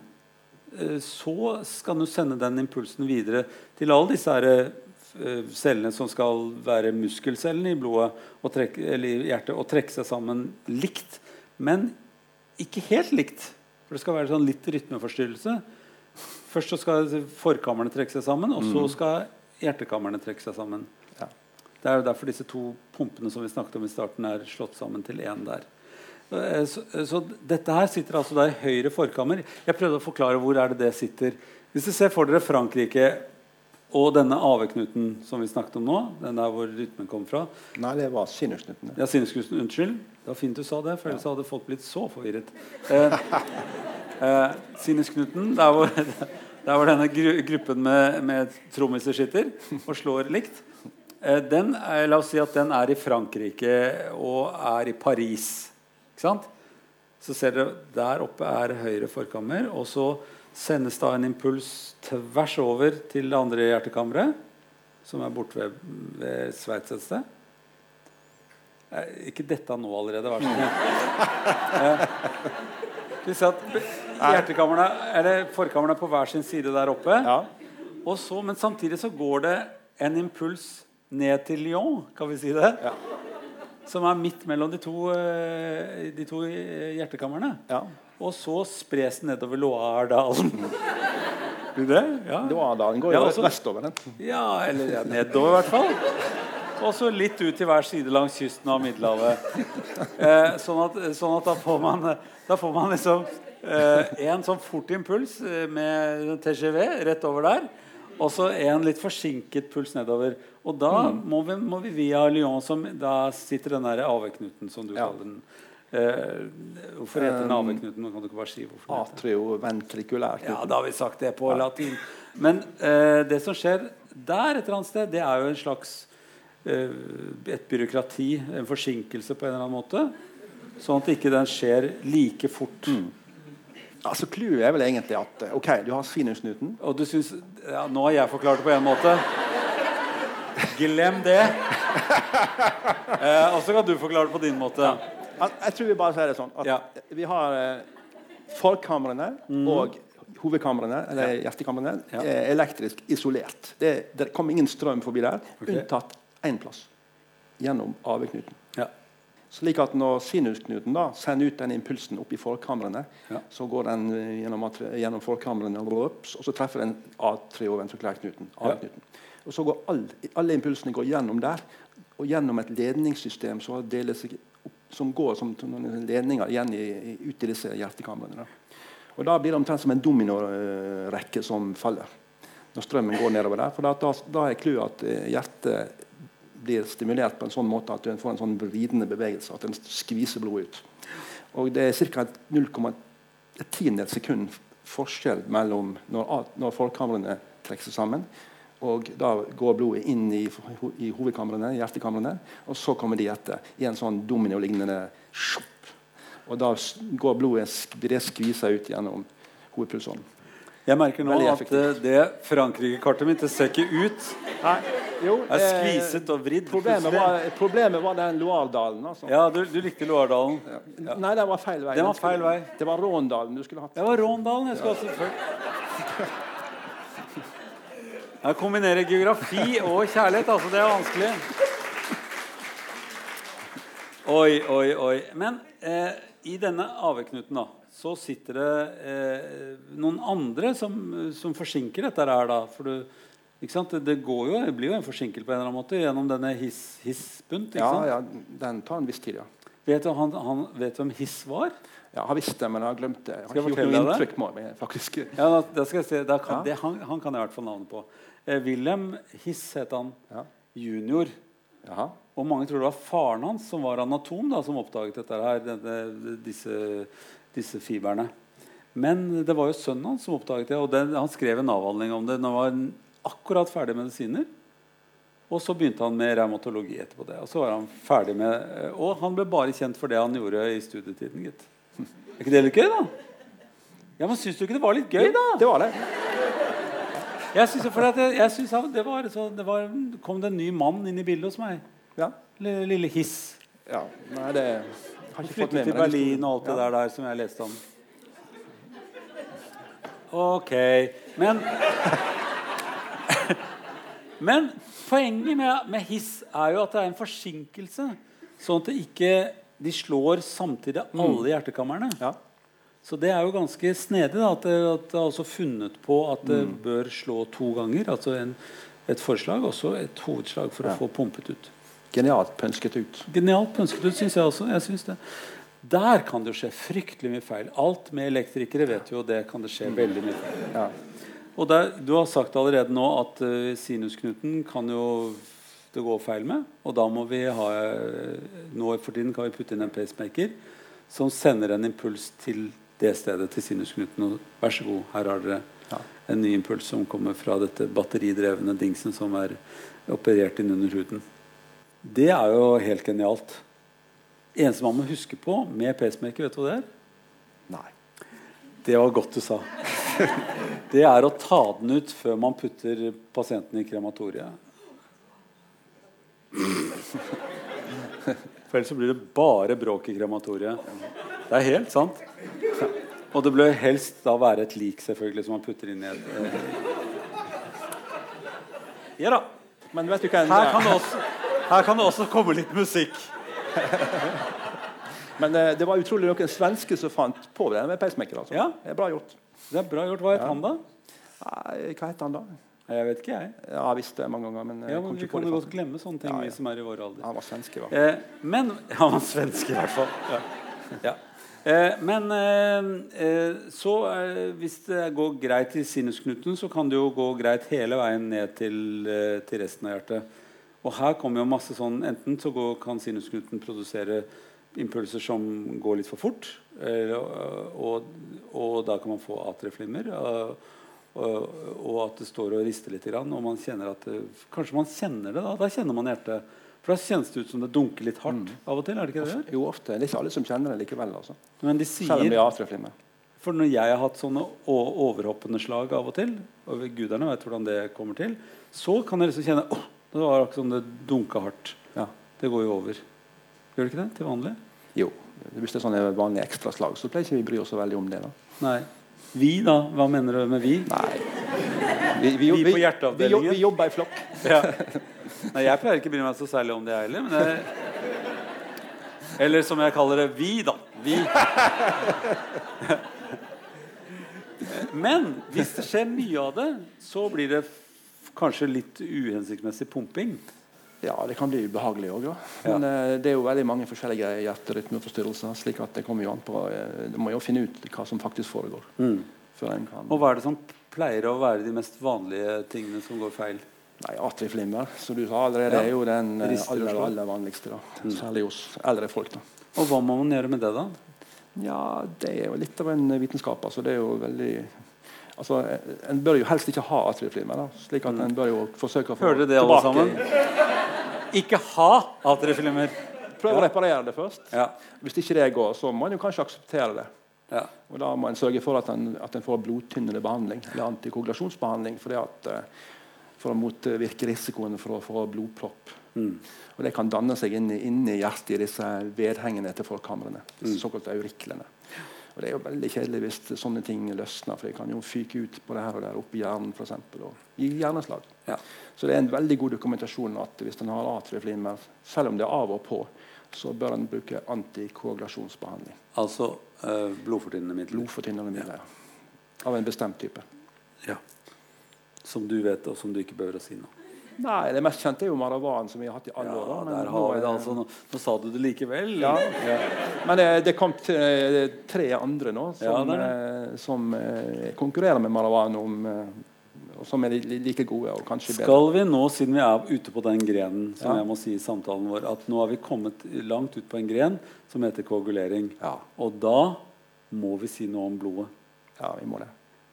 eh, så skal jo sende den impulsen videre til alle disse her, eh, cellene som skal være muskelcellene i blodet og trekke, eller i hjertet og trekke seg sammen likt. Men ikke helt likt. For det skal være sånn litt rytmeforstyrrelse. Først så skal forkamrene trekke seg sammen, og så skal hjertekamrene trekke seg sammen. Ja. Det er jo derfor disse to pumpene som vi snakket om i starten, er slått sammen til én der. Eh, Så, så dette her sitter altså da i høyre forkammer. Jeg prøvde å forklare hvor er det det sitter. Hvis du ser for dere Frankrike og denne AV-knuten som vi snakket om nå, den der hvor rytmen kom fra Nei, det var sinnesknuten. ja, sinnesknuten, unnskyld. Det var fint du sa det, for ellers hadde folk blitt så forvirret. Eh, eh, sinnesknuten, der hvor, der hvor denne gru, gruppen med, med trommiser sitter og slår likt, eh, den er, la oss si at den er i Frankrike og er i Paris. Ikke sant? Så ser dere, Der oppe er høyre forkammer, og så sendes da en impuls tvers over til det andre hjertekammeret, som er borte ved, ved Sveits et sted. Ikke dette nå allerede, vær så snill. Vi se at be- er på hver sin side der oppe. Ja. Og så, men samtidig så går det en impuls ned til Lyon, kan vi si det? Ja. Som er midt mellom de to, eh, de to eh, hjertekamrene. ja. Og så spres den nedover Loire-dalen. Blir det? Ja. Loardalen går Ja, jo også- vestover. den. Ja, eller ja, nedover i hvert fall. Og så litt ut til hver side langs kysten av Middelhavet. Eh, sånn, at, sånn at da får man, da får man liksom eh, en sånn fort impuls eh, med TGV rett over der. Og så en litt forsinket puls nedover. Og da må, vi, må vi via Lyon, som da sitter den der AV-knuten, som du Ja. kaller den. Eh, hvorfor heter naveknuten? AV-knuten? Nå Kan du ikke bare si hvorfor det? Atrioventrikulær. Ja, da har vi sagt det på latin. Men eh, det som skjer der et eller annet sted, det er jo en slags eh, et byråkrati, en forsinkelse på en eller annen måte. Sånn at ikke den skjer like fort. Altså, Clouet er vel egentlig at ok, du har sinusnuten. Og du syns ja, Nå har jeg forklart det på en måte. Glem det. Eh, og så kan du forklare det på din måte. Jeg tror vi bare sier det sånn at Ja. vi har forkamrene forkamrene og hovedkamrene, eller hjertekamrene, Ja. elektrisk isolert. Det, det kommer ingen strøm forbi der, okay. unntatt én plass. Gjennom AV-knuten. Ja. Slik at når sinusknuten da sender ut den impulsen opp i forkamrene, Ja. så går den eh, gjennom, gjennom forkamrene og så treffer den A3 og venstreklærknuten. Og så går all, alle impulsene går gjennom der, og gjennom et ledningssystem så deler seg som går som ledninger igjen i, i, ut i disse hjertekamrene. Og Da blir det omtrent som en dominorekke som faller når strømmen går nedover der. For da, da er clouet at eh, hjertet blir stimulert på en sånn måte at en får en sånn vridende bevegelse. At en skviser blodet ut. Og det er ca. 0,1 sekund forskjell mellom når, når forkamrene trekker seg sammen, og da går blodet inn i, i hovedkamrene, hjertekamrene, og så kommer de etter i en sånn domino-lignende Og da går blodet skvisa ut gjennom hovedpulsåren. Jeg merker nå at eh, det Frankrike-kartet mitt det ser ikke ut. Nei, jo, er eh, skviset og vridd. Problemet var, problemet var den Loardalen. Altså. Ja, du, du likte Loardalen? Ja. Nei, det var feil vei. Det var feil vei. Det var Råndalen du skulle hatt. Det var Råndalen jeg skulle hatt. Jeg kombinerer geografi og kjærlighet. altså Det er vanskelig. Oi, oi, oi. Men eh, i denne AV-knuten, da så sitter det eh, noen andre som, som, forsinker dette her. da, for du, det, det, jo, det, blir jo en forsinkelse på en eller annen måte gjennom denne hissbunt Ja, ja, den tar en viss tid, ja. Vet du, han, han vet hvem Hiss var? Ja, har visst det, men jeg har glemt det. Jeg har ikke gjort noe inntrykk på meg, faktisk. Ja, da, da skal jeg se, kan, ja. det, han, han, kan jeg i hvert fall navnet på. Eh, Wilhelm Hiss het han. Ja. Junior. Jaha. Og mange tror det var faren hans som var anatom, da, som oppdaget dette her, denne, disse disse fiberne. Men det var jo sønnen hans som oppdaget det, og den, han skrev en avhandling om det når han var akkurat ferdig med medisiner. Og så begynte han med revmatologi etterpå det. Og så var han ferdig med Og han ble bare kjent for det han gjorde i studietiden. gitt. Er ikke det litt gøy, da? Ja, men Syns du ikke det var litt gøy, da? Det var det. Jeg synes, for jeg, jeg synes det, var, så, det var, kom det en ny mann inn i bildet hos meg. Ja. Lille Hiss. Ja, nei, det har ikke fått med til Berlin og alt det der, der som jeg leste om. Ok. Men Men poenget med, med hiss er jo at det er en forsinkelse. Sånn at det ikke de slår samtidig mm. alle hjertekamrene. Ja. Så det er jo ganske snedig da, at det, at det er også funnet på at det mm. bør slå to ganger. Altså en, et forslag og så et hovedslag for ja. å få pumpet ut. Genialt pønsket ut. Genialt pønsket ut, syns jeg også. Jeg synes det. Der kan det skje fryktelig mye feil. Alt med elektrikere vet jo det kan det skje veldig mye feil. Ja. Og der, Du har sagt allerede nå at uh, sinusknuten kan jo det gå feil med. Og da må vi ha Nå for tiden kan vi putte inn en pacemaker som sender en impuls til det stedet, til sinusknuten. Og vær så god, her har dere ja. en ny impuls som kommer fra dette batteridrevne dingsen som er operert inn under huden. Det er jo helt genialt. Eneste man må huske på med pacemaker, vet du hva det er? Nei. Det var godt du sa. Det er å ta den ut før man putter pasienten i krematoriet. For ellers så blir det bare bråk i krematoriet. Det er helt sant. Og det bør helst da være et lik selvfølgelig som man putter inn i et eh. Ja da. Men vet du hva Her kan også her kan det også komme litt musikk. Men eh, det var utrolig noen svenske som fant på det med pacemaker. Altså. Ja. Det er bra gjort. Det er bra gjort. Hva het ja. han, da? Nei, hva het han da? Jeg vet ikke, jeg. Ja, jeg visste det mange ganger. Men, ja, men vi kan jo godt glemme sånne ting, ja, ja. vi som er i vår alder. Han var svenske, i hvert fall. Eh, men Han var svenske, i hvert fall. Ja. Eh, men eh, eh, så hvis det går greit i sinusknuten, så kan det jo gå greit hele veien ned til, til resten av hjertet. Og her kommer jo masse sånn Enten så går, kan sinusknuten produsere impulser som går litt for fort, og, og, da kan man få atrieflimmer. Og, og, at det står og rister litt. Og man kjenner at Kanskje man kjenner det da. Da kjenner man hjertet. For da kjennes det ut som det dunker litt hardt mm. av og til. er det ikke det? Jo, ofte. Det er ikke alle som kjenner det likevel. Altså. Men de sier, Selv om de har atrieflimmer. For når jeg har hatt sånne overhoppende slag av og til, og gudene vet hvordan det kommer til, så kan jeg liksom kjenne oh, det var akkurat som det dunka hardt. Ja. Det går jo over. Gjør det ikke det til vanlig? Jo. Hvis det er sånne vanlige ekstraslag, så pleier ikke vi bry oss så veldig om det. da. Nei. Vi, da? Hva mener du med vi? Nei. Vi, vi, vi på hjerteavdelingen? Vi, jobber i flokk. Ja. Nei, jeg pleier ikke å bry meg så særlig om det, jeg heller. Men jeg... Eller som jeg kaller det vi, da. Vi. Men hvis det skjer mye av det, så blir det kanskje litt uhensiktsmessig pumping. Ja, det kan bli ubehagelig òg. Ja. Men eh, det er jo veldig mange forskjellige hjerterytmeforstyrrelser. slik at det kommer jo an på eh, Du må jo finne ut hva som faktisk foregår. Mm. Før kan Og hva er det som pleier å være de mest vanlige tingene som går feil? Nei, Atrieflimmer, som du sa allerede, Ja. er jo den eh, aller, aller vanligste. da. Mm. Særlig hos eldre folk. da. Og hva må man gjøre med det, da? Ja, det er jo litt av en vitenskap. altså Det er jo veldig altså, En bør jo helst ikke ha atrieflimmer. da, slik at en bør jo forsøke å få Mm. Hører dere det, alle sammen? Ikke ha atrieflimmer! Prøv å reparere det først. Ja. Hvis ikke det går, så må en jo kanskje akseptere det. Ja. Og Da må en sørge for at en, at en får blodtynnende behandling eller antikoagulasjonsbehandling fordi at, eh, for å motvirke risikoen for å få blodpropp. Mm. Og Det kan danne seg inni, inni hjertet i disse vedhengene til forkamrene. Mm. Såkalte auriklene. Og Det er jo veldig kjedelig hvis sånne ting løsner, for det kan jo fyke ut på det her og der oppi hjernen for eksempel, og gi hjerneslag. Ja. Så det er en veldig god dokumentasjon at hvis en har atrieflimmer, selv om det er av og på, så bør en bruke antikoagulasjonsbehandling. Altså øh, blodfortynnende midler. Blodfortynnende midler. Av en bestemt type. Ja. Som du vet, og som du ikke behøver å si noe. Nei, Det mest kjente er jo Maravan, som vi har hatt i alle Ja, år. men nå er- altså. Nå, nå sa du det likevel. Ja. Men det, det kom eh, tre andre nå som, eh, som eh, konkurrerer med Maravan om eh, som er li like gode og kanskje bedre. Skal vi nå, siden vi er ute på den grenen, som Ja. jeg må si i samtalen vår, at nå har vi kommet langt ut på en gren som heter koagulering. Ja. Og da må vi si noe om blodet. Ja, vi må det.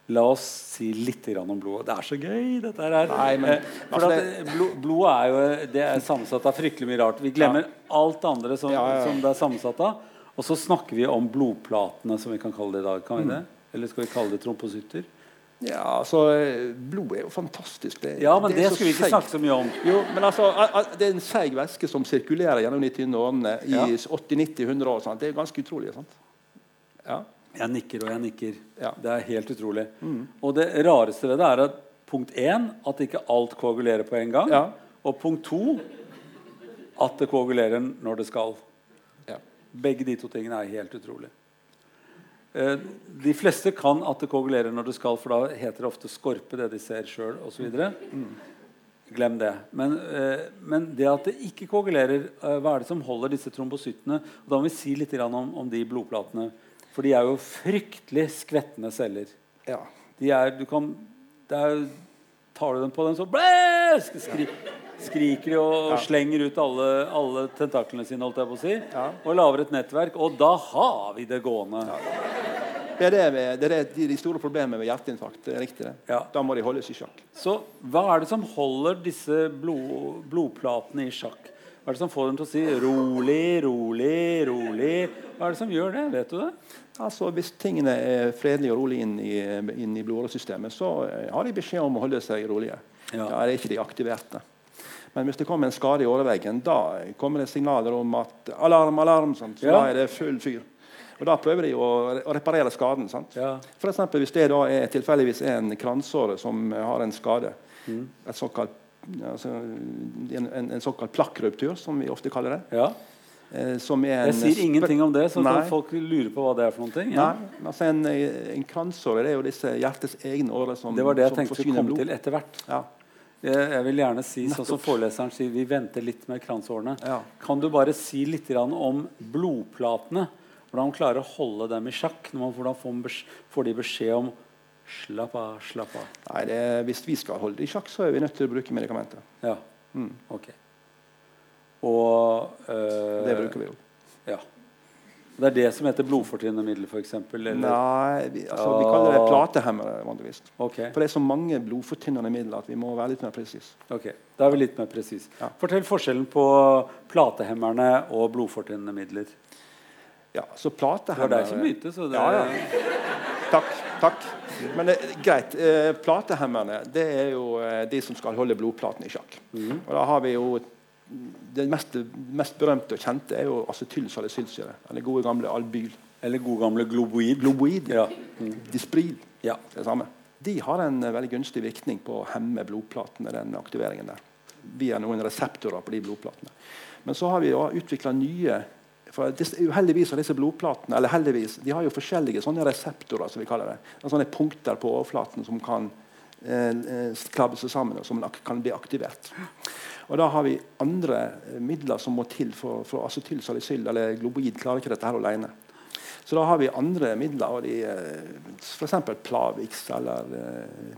La oss si litt om blodet. Det er så gøy, dette her. Nei, men- Eh, for altså, at eh, blod, blodet er jo det er sammensatt av fryktelig mye rart. Vi glemmer alt det andre som, Ja, ja, ja. som det er sammensatt av. Og så snakker vi om blodplatene, som vi kan kalle det i dag. Kan vi det? Eller skal vi kalle det tromposytter? Ja, altså Blod er jo fantastisk. Det, Ja, men det, det skulle vi ikke snakke så mye om. Jo, men altså, Det er en seig væske som sirkulerer gjennom de tynne årene i Ja. 80-90-100 år. Sant? Det er ganske utrolig. sant? Ja. Jeg nikker og jeg nikker. Ja. Mm. Det er helt utrolig. Og det rareste ved det er at punkt én at ikke alt koagulerer på en gang. Ja. Og punkt to at det koagulerer når det skal. Ja. Begge de to tingene er helt utrolig. Eh, de fleste kan at det koagulerer når det skal, for da heter det ofte skorpe, det de ser selv, og så videre. Glem det. Men, eh, men det at det ikke koagulerer, eh, hva er det som holder disse trombosyttene? Og da må vi si litt om, om de blodplatene. For de er jo fryktelig skvettende celler. ja. De er, du kan, det er, tar du dem på den, så blæs, skri, skriker de og Ja. slenger ut alle, alle tentaklene sine, holdt jeg på å si. Ja. Og lager et nettverk. Og da har vi det gående. Det er, det, med, det er de, store problemene med hjerteinfarkt. Det er riktig det. Ja. Da må de holdes i sjakk. Så hva er det som holder disse blod, blodplatene i sjakk? Hva er det som får dem til å si 'rolig, rolig, rolig'? Hva er det som gjør det? Vet du det? Altså, Hvis tingene er fredelige og rolige inn i, inn i blodåresystemet, så eh, har de beskjed om å holde seg rolige. Ja. Da er ikke de aktiverte. Men hvis det kommer en skade i åreveggen, da kommer det signaler om at alarm, alarm. Sant? Så Ja. Da er det full fyr. Og Da prøver de å, å reparere skaden. Sant? Ja. For eksempel, hvis det da er tilfeldigvis er en kransåre som har en skade, Mm. et såkalt, altså, en, en, en såkalt plakkruptur, som vi ofte kaller det ja. eh, som en Jeg sier ingenting om det, så Nei. kan folk lure på hva det er for noen ting. Ja. Nei, altså en, en kransåre det er jo disse hjertets egne årer som Det var det jeg som tenkte komme blod. til etter hvert. Ja. Jeg, vil gjerne si, sånn som foreleseren sier, vi venter litt med kransårene. Ja. Kan du bare si litt om blodplatene? Hvordan man klarer å holde dem i sjakk? Når man, hvordan får, de beskjed om Slapp av, slapp av. Nei, det, hvis vi skal holde det i sjakk, så er vi nødt til å bruke medikamenter. Ja, Mm. ok. Og øh, Det bruker vi jo. Det er det som heter blodfortynnende middel, f.eks.? Nei, vi, altså, vi kaller det platehemmere vanligvis. Okay. For det er så mange blodfortynnende midler at vi må være litt mer presise. Okay. Da er vi litt mer presis. Ja. Fortell forskjellen på platehemmerne og blodfortynnende midler. Ja, så Det var platehemmere deg som begynte, så det Ja, ja. Takk. takk. Men det, greit. Eh, platehemmerne det er jo eh, de som skal holde blodplaten i sjakk. Mhm. Og da har vi jo Det mest, mest berømte og kjente er jo acetylsalicylsyre. Eller gode gamle albyl. Eller gode gamle globoid. Globoid. Ja. Dispril. ja. Det samme. De har en eh, veldig gunstig virkning på å hemme blodplatene. den aktiveringen der, Via noen reseptorer på de blodplatene. Men så har vi jo utvikla nye for Uheldigvis har disse blodplatene eller heldigvis, de har jo forskjellige sånne reseptorer. som vi kaller det. Sånne punkter på overflaten som kan eh, eh, seg sammen, og som kan bli aktivert. Og Da har vi andre eh, midler som må til for, for acetylsalicyl eller globoid klarer ikke dette her alene. Så da har vi andre midler, f.eks. Plavix eller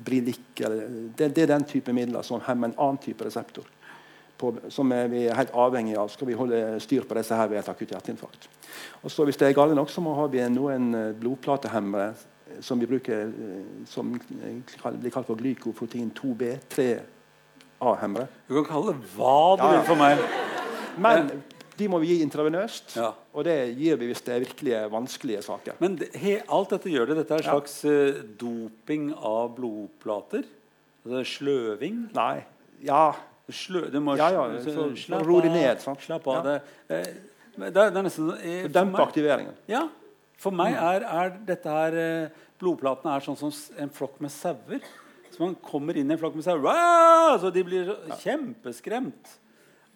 Brilic. Det, det, er den type midler som hemmer en annen type reseptor. På, som er vi er helt avhengig av. Skal vi holde styr på disse her ved et akutt hjerteinfarkt. Og så Hvis det er galt nok, så må vi noen blodplatehemmere som vi bruker som blir kalt for glykoprotein 2B. 3 A-hemmere. Du kan kalle det hva du ja, vil for meg. Men de må vi gi intravenøst, ja. og det gir vi hvis det er virkelig vanskelige saker. Men det, he, alt dette gjør det? Dette er en slags ja. doping av blodplater? Altså sløving? Nei. Ja. Slø, det må ja, ja. Så, så ro de ned. Sant? Slapp av. Det, eh, det, det, er nesten eh, Dempe aktiveringen. Ja. For meg mm. er, er dette her eh, Blodplatene er sånn som en flokk med sauer. Så man kommer inn i en flokk med sauer, så de blir kjempeskremt.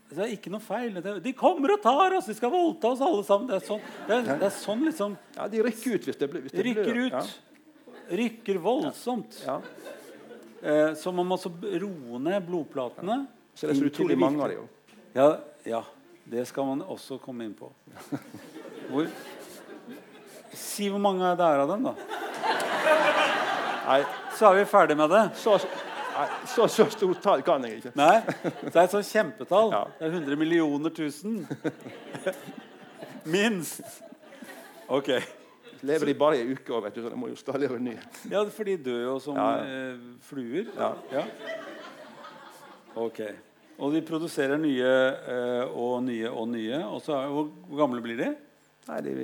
Så Det er ikke noe feil. De kommer og tar oss! De skal voldta oss alle sammen. Det er sånn, det er, det er sånn liksom Ja, De rykker ut hvis det, blir rykker. Ut. Ja. Rykker voldsomt. Ja. Ja. så man må også roe ned blodplatene. Så det er så utrolig mange av dem. Ja, ja, det skal man også komme inn på. Hvor, si hvor mange det er av dem, da. Nei. Så er vi ferdig med det. Så, Nei, så, så stort tall kan jeg ikke. Nei, Det er et sånt kjempetall. Ja. Det er 100 millioner tusen. Minst. Ok. Lever de bare i ei uke, vet du, så de må jo stadig være nye. Ja, for de dør jo som ja. eh, fluer. Ja. ja. Ok. Og de produserer nye eh, og nye og nye. Og så hvor, gamle blir de? Nei, de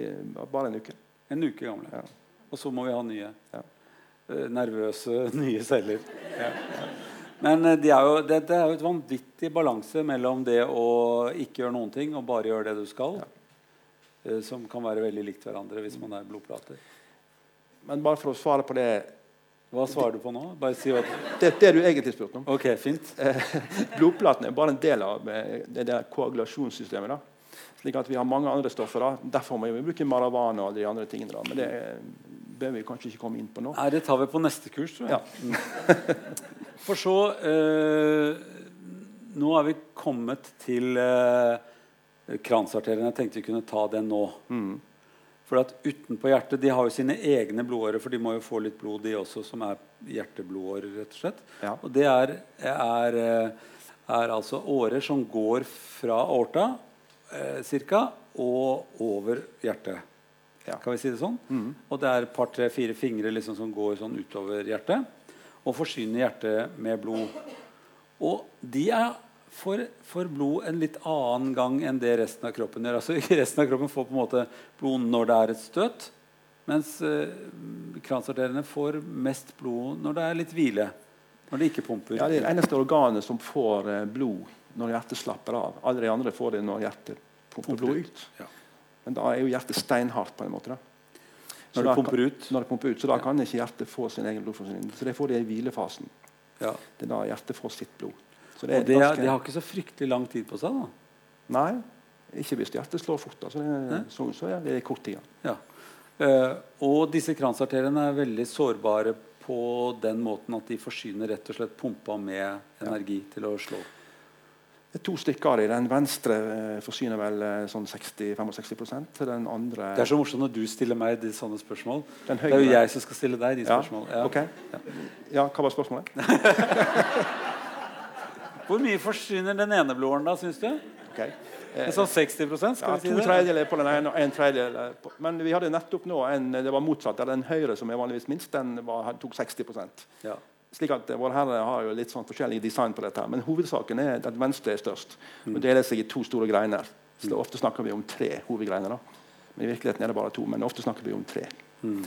Bare en uke. En uke gamle. Ja. Og så må vi ha nye. Ja. Eh, nervøse nye celler. Ja. Men det er jo, det, det, er jo et vanvittig balanse mellom det å ikke gjøre noen ting og bare gjøre det du skal. Eh, som kan være veldig likt hverandre hvis man er blodplater. Men bare for å svare på det Hva svarer du på nå? Bare si hva det, det du egentlig spurte om. Ok, fint Blodplatene er bare en del av det der koagulasjonssystemet. da. Slik at vi har mange andre stoffer. da. Derfor må vi bruke marihuana og de andre tingene. da. Men det bør vi kanskje ikke komme inn på nå. Nei, Det tar vi på neste kurs, tror jeg. Ja. For så eh, Nå er vi kommet til eh, kransarterien. Jeg tenkte vi kunne ta den nå. Mm. For at Utenpå hjertet de har jo sine egne blodårer, for de må jo få litt blod, de også, som er hjerteblodårer. rett Og slett. Ja. Og det er, er, eh, er, altså årer som går fra aorta eh, cirka, og over hjertet. Ja. Kan vi si det sånn? Mm. Og det er et par, tre, fire fingre liksom som går sånn utover hjertet. Og forsyner hjertet med blod. Og de er for, for, blod en litt annen gang enn det resten av kroppen gjør. Altså, resten av kroppen får på en måte blod når det er et støt. Mens eh, kransarteriene får mest blod når det er litt hvile. Når det ikke pumper. Ja, Det er det eneste organet som får eh, blod når hjertet slapper av. Alle de andre får det når hjertet pumper, blod ut. Ja. Men da er jo hjertet steinhardt. på en måte. Da. Når det pumper ut? Når det pumper ut, Så da kan ikke hjertet få sin egen blodforsyning. Så det får de i hvilefasen. Ja. Det er da hjertet får sitt blod. Så det, og det, ganske... det, har ikke så fryktelig lang tid på seg? da? Nei, ikke hvis hjertet slår fort. Altså det, så, så er det kort tid. Ja. Uh, og disse kransarteriene er veldig sårbare på den måten at de forsyner rett og slett pumpa med energi ja. til å slå. Det er to stykker av dem. Den venstre eh, forsyner vel eh, sånn 60-65% Den andre Det er så morsomt når du stiller meg de sånne spørsmål. Det er jo jeg som skal stille deg de spørsmålene. Ja, okay. ja. ja hva var spørsmålet? Hvor mye forsyner den ene blodåren, da, syns du? Okay. Eh, sånn 60 skal ja, vi si To tredjedeler på den ene og en tredjedel på Men vi hadde nettopp nå en, det var motsatt. Den høyre, som er vanligvis minst, den var, tok 60 ja. Slik at Vår Herre har jo litt sånn forskjellig design på dette. Men hovedsaken er at venstre er størst. og mm. deler seg i to store greiner. Så mm. Ofte snakker vi om tre hovedgreiner. da. Men I virkeligheten er det bare to. Men ofte snakker vi om tre. Mm.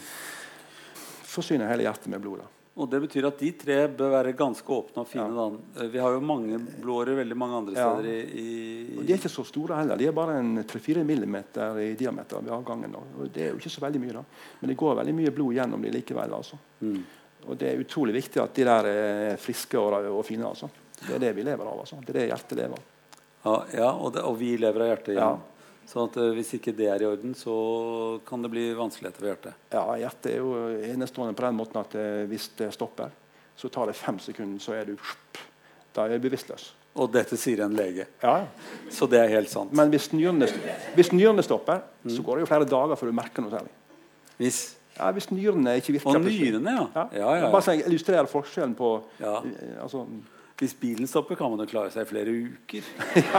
Forsyner hele hjertet med blod. da. Og Det betyr at de tre bør være ganske åpne og fine. Ja. da. Vi har jo mange blodårer veldig mange andre steder. Ja. i, i, Og De er ikke så store heller. De er bare 3-4 millimeter i diameter ved avgangen. Og Det er jo ikke så veldig mye, da. Men det går veldig mye blod gjennom de likevel. altså. Mm. Og det er utrolig viktig at de der er friske og, og fine. Altså. Det er det vi lever av. Altså. Det er det hjertet lever av. Ja, ja og, det, og, vi lever av hjertet. Ja. Så at, uh, hvis ikke det er i orden, så kan det bli vanskeligheter ved hjertet. Ja, hjertet er jo enestående på den måten at uh, hvis det stopper, Så tar det fem sekunder, så er du Da er du bevisstløs. Og dette sier en lege. Ja. Så det er helt sant. Men hvis nyrene, hvis nyrene stopper, så går det jo flere dager før du merker noe særlig. Hvis Ja, Hvis nyrene ikke virker Og nyrene, ja. Ja. Ja, ja, Bare så jeg illustrerer forskjellen på Ja. eh, altså, Hvis bilen stopper, kan man jo klare seg i flere uker.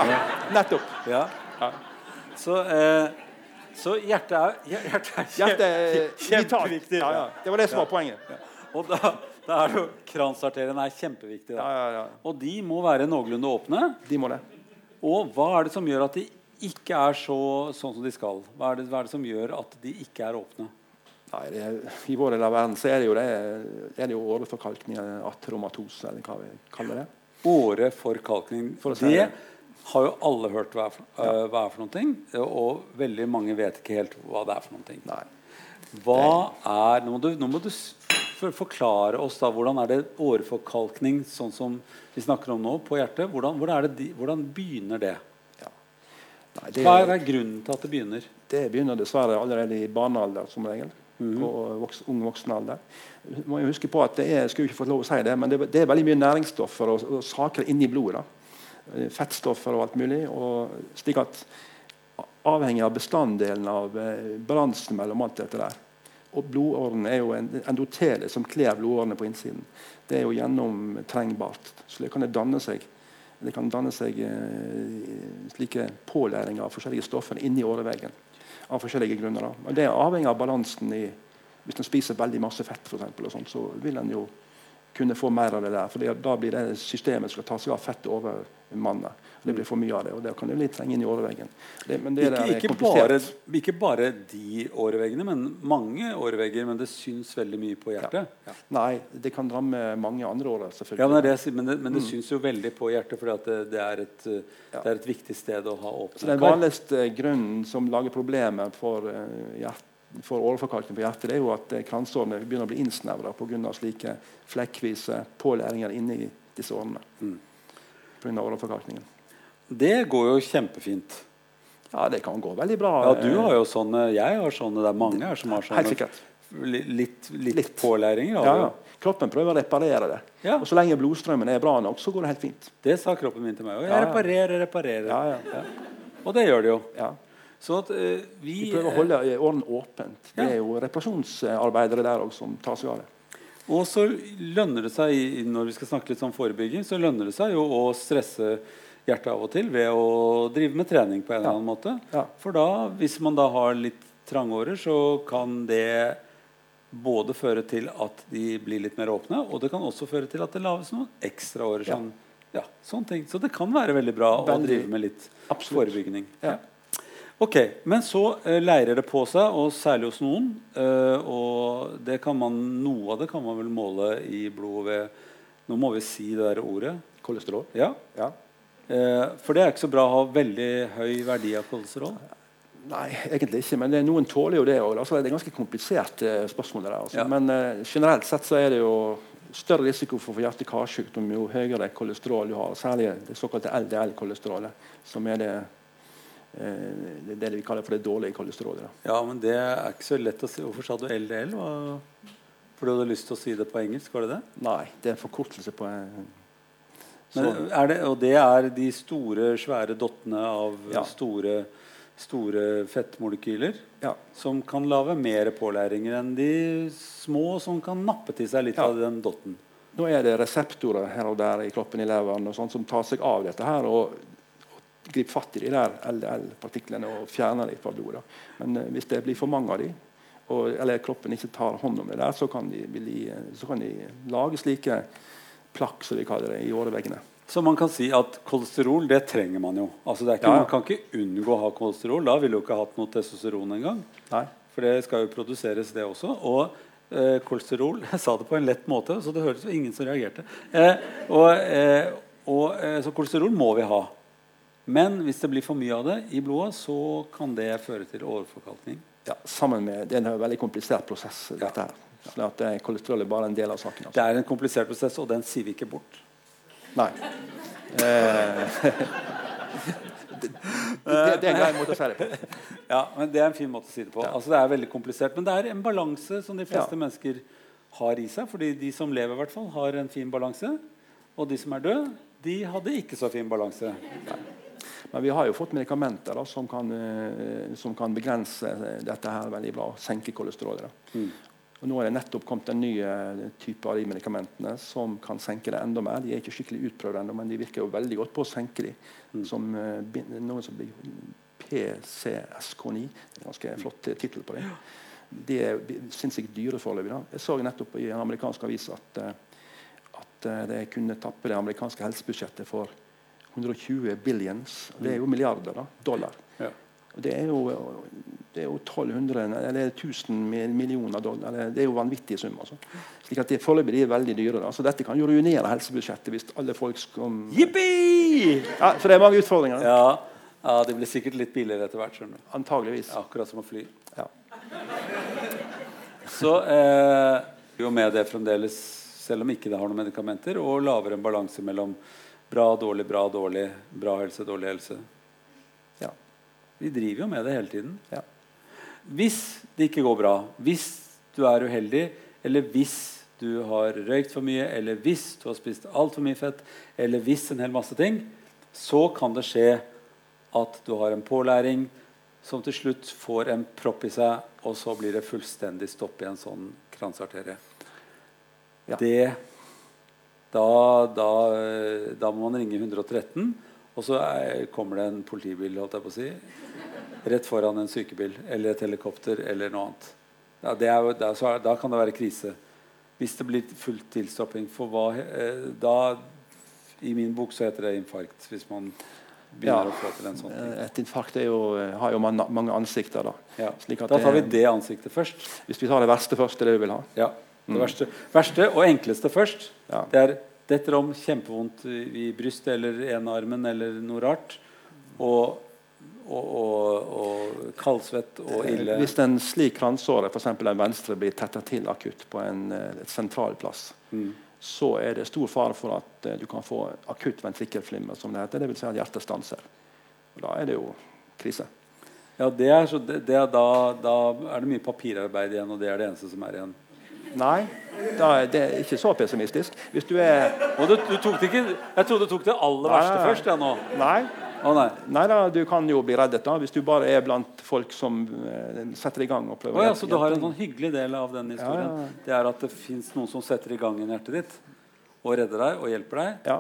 Nettopp. Ja. Ja. Så, eh, så hjertet er, hjertet er kje- Hjertet er kjempeviktig. Ja, ja. Det var det som var poenget. Og da, da er jo kransarteriene er kjempeviktige. Ja, ja, ja. Og de må være noenlunde åpne. De må det. Og hva er det som gjør at de ikke er så, sånn som de skal? Hva er, det, hva er det som gjør at de ikke er åpne? Nei, er, I vår del av verden så er det jo det er det jo åreforkalkning, atromatose, eller hva vi kaller det. Åreforkalkning. For si Det det. har jo alle hørt hva øh, hva er for noen ting. Og veldig mange vet ikke helt hva det er for ting. Nei. Hva er, Nå må du, nå må du for, forklare oss da, hvordan er det åreforkalkning sånn som vi snakker om nå, på hjertet? Hvordan, hvordan, det hvordan begynner det? Ja. Nei, det, hva er grunnen til at det begynner? det begynner dessverre allerede i barnealder, som regel. Mhm. Og voks, ung voksen alder. må jeg huske på at det er, skulle ikke fått lov å si det, men det, det er veldig mye næringsstoffer og, og saker inni blodet. da. Eh, Fettstoffer og alt mulig. Og slik at avhengig av bestanddelen av eh, balansen mellom alt dette der. Og blodårene er jo en endotele som kler blodårene på innsiden. Det er jo gjennomtrengbart. Så det kan danne seg det kan danne seg eh, slike pålæringer av forskjellige stoffer inni åreveggen. Av forskjellige grunner. Da. Det er avhengig av balansen i Hvis en spiser veldig masse fett, for eksempel, sånt, så vil en jo kunne få mer av det der. For da blir det systemet som skal ta seg av fettet over mannen. Det blir for mye av det, og det kan jo litt trenge inn i åreveggen. Det, men det Ikke, ikke, bare, ikke bare de åreveggene, men mange årevegger. Men det syns veldig mye på hjertet. Ja. Nei, det kan ramme mange andre årer, Ja, selvfølgelig. men, det, men det, men det Mm. syns jo veldig på hjertet, for det, det, er et, det er et viktig sted å ha åpne Den kar. vanligste grunnen som lager problemer for, hjertet, hjert, for åreforkalkning på hjertet, det er jo at eh, kransårene begynner å bli innsnevra pga. slike flekkvise pålæringer inni disse årene. Mm. Av åreforkalkningen. Det går jo kjempefint. Ja, det kan gå veldig bra. Ja, du har jo sånne, jeg har sånne, det er mange her som har Helt sånne sikkert. litt, litt, Litt. pålæringer. Ja, ja. Kroppen prøver å reparere det. Ja. Og så lenge blodstrømmen er bra nok, så går det helt fint. Det sa kroppen min til meg. òg. jeg Ja, ja. reparerer, reparerer. Ja, ja. Og det gjør det jo. Ja. Så at eh, vi Vi prøver å holde eh, årene åpent. Det er jo reparasjonsarbeidere der også som tar seg av det. Og så lønner det seg, når vi skal snakke litt om forebygging, så lønner det seg jo å stresse hjertet av og til ved å drive med trening på en eller annen måte. Ja. For da, hvis man da har litt trangårer, så kan det både føre til at de blir litt mer åpne, og det kan også føre til at det lages noen ekstra årer. Ja. Sånn, ja, sånne ting. Så det kan være veldig bra å drive med litt Absolutt. forebygging. Ja. Ok, Men så eh, leirer det på seg, og særlig hos noen. eh, og det kan man, noe av det kan man vel måle i blodet ved Nå må vi si det der ordet. Kolesterol. Ja, Ja. eh, For det er ikke så bra å ha veldig høy verdi av kolesterol. Nei, egentlig ikke. Men det, noen tåler jo det òg. Altså, det er ganske komplisert eh, spørsmål. Der, altså. Ja. Men eh, generelt sett så er det jo større risiko for hjerte-karsykdom jo høyere kolesterol du har. Særlig det såkalte LDL-kolesterolet, som er det, det, det vi kaller for det dårlige kolesterolet. Ja, men det er ikke så lett å si. Hvorfor sa du LDL? Fordi du hadde lyst til å si det på engelsk? var det det? Nei, det er en forkortelse på en Men er det, og det er de store, svære dottene av Ja. store, store fettmolekyler? ja. Som kan lage mer pålæringer enn de små som kan nappe til seg litt Ja. av den dotten. Nå er det reseptorer her og der i kroppen i leveren og sånt, som tar seg av dette her og griper fatt i de der LDL-partiklene og fjerner dem fra blodet. Men eh, hvis det blir for mange av dem, eller kroppen ikke tar hånd om det der, så kan de, bli, så kan de lage slike plakk, som vi kaller det, i åreveggene. Så man kan si at kolesterol, det trenger man jo. Altså det ikke, Ja. Man kan ikke unngå å ha kolesterol. Da ville du ikke hatt noe testosteron engang. For det skal jo produseres, det også. Og eh, kolesterol Jeg sa det på en lett måte, så det hørtes jo ingen som reagerte. Eh, og, eh, og, eh, så kolesterol må vi ha. Men hvis det blir for mye av det i blodet, så kan det føre til overforkalkning. Ja, sammen med, Det er en veldig komplisert prosess. dette her. Sånn at eh, Kolesterol er bare en del av saken. Det Altså. er en komplisert prosess, og den sier vi ikke bort. Nei. Eh, det, det, det er en grei måte å si det på. Ja, men Det er en fin måte å si det på. Altså Det er veldig komplisert, men det er en balanse som de fleste Ja. mennesker har i seg. fordi de som lever, i hvert fall, har en fin balanse. Og de som er døde, de hadde ikke så fin balanse. Men vi har jo fått medikamenter da, som, kan, eh, som, kan, begrense dette her veldig bra. Senke kolesterolet. Mm. Og nå er det nettopp kommet en ny uh, type av de medikamentene som kan senke det enda mer. De er ikke skikkelig utprøvd ennå, men de virker jo veldig godt på å senke de. Mm. Som, uh, noe som blir PCSK9. Det er en ganske flott tittel på det. De er sinnssykt dyre foreløpig. Jeg så nettopp i en amerikansk avis at, at det kunne tappe det amerikanske helsebudsjettet for 120 billions. Det er jo milliarder da, dollar. Ja. Det er jo, det er jo 1200, eller 1000 millioner dollar. det er jo vanvittige summer. Altså. Slik at det Foreløpig er veldig dyre. Da. Så dette kan jo ruinere helsebudsjettet hvis alle folk skal Yippie! Ja, Så det er mange utfordringer. Ja. ja, det blir sikkert litt billigere etter hvert. skjønner du. Antageligvis. akkurat som å fly. Ja. Så eh, jo med det fremdeles, selv om ikke det har noen medikamenter, og lavere en balanse mellom Bra, dårlig, bra, dårlig. Bra helse, dårlig helse. Ja. Vi driver jo med det hele tiden. Ja. Hvis det ikke går bra, hvis du er uheldig, eller hvis du har røykt for mye, eller hvis du har spist altfor mye fett, eller hvis en hel masse ting, så kan det skje at du har en pålæring som til slutt får en propp i seg, og så blir det fullstendig stopp i en sånn kransarterie. Ja. Det da, da, da, må man ringe 113, og så er, kommer det en politibil holdt jeg på å si, rett foran en sykebil eller et helikopter eller noe annet. Ja, er, er, da kan det være krise. Hvis det blir full tilstopping. For hva, eh, da I min bok så heter det infarkt. Hvis man begynner ja, sånn ting. Et infarkt jo, har jo mange ansikter. Da ja. Da tar vi det ansiktet først. Hvis vi tar det verste først, det er det vi vil ha. Ja. Det verste, verste, og enkleste først. Ja. Det er detter om, kjempevondt i brystet eller enarmen eller noe rart. Og, og, og, og kaldsvett og eh, ille. Hvis en slik kransåre, f.eks. den venstre, blir tetta til akutt på en et sentral plass, mm. så er det stor fare for at uh, du kan få akutt ventrikkelflimmer, som det heter. Dvs. Si at hjertet stanser. Og da er det jo krise. Ja, det er så, det, det er da, da er det mye papirarbeid igjen, og det er det eneste som er igjen. Nei, da, det er ikke så pessimistisk. Hvis du er Og du, du tok det ikke Jeg trodde du tok det aller verste først. Ja, nå. Nei. Oh, nei. nei da, du kan jo bli reddet da, hvis du bare er blant folk som uh, setter i gang. og prøver oh, ja, Så du har en sånn hyggelig del av den historien? Ja, ja. Det er at det fins noen som setter i gang i hjertet ditt og redder deg og hjelper deg? Ja.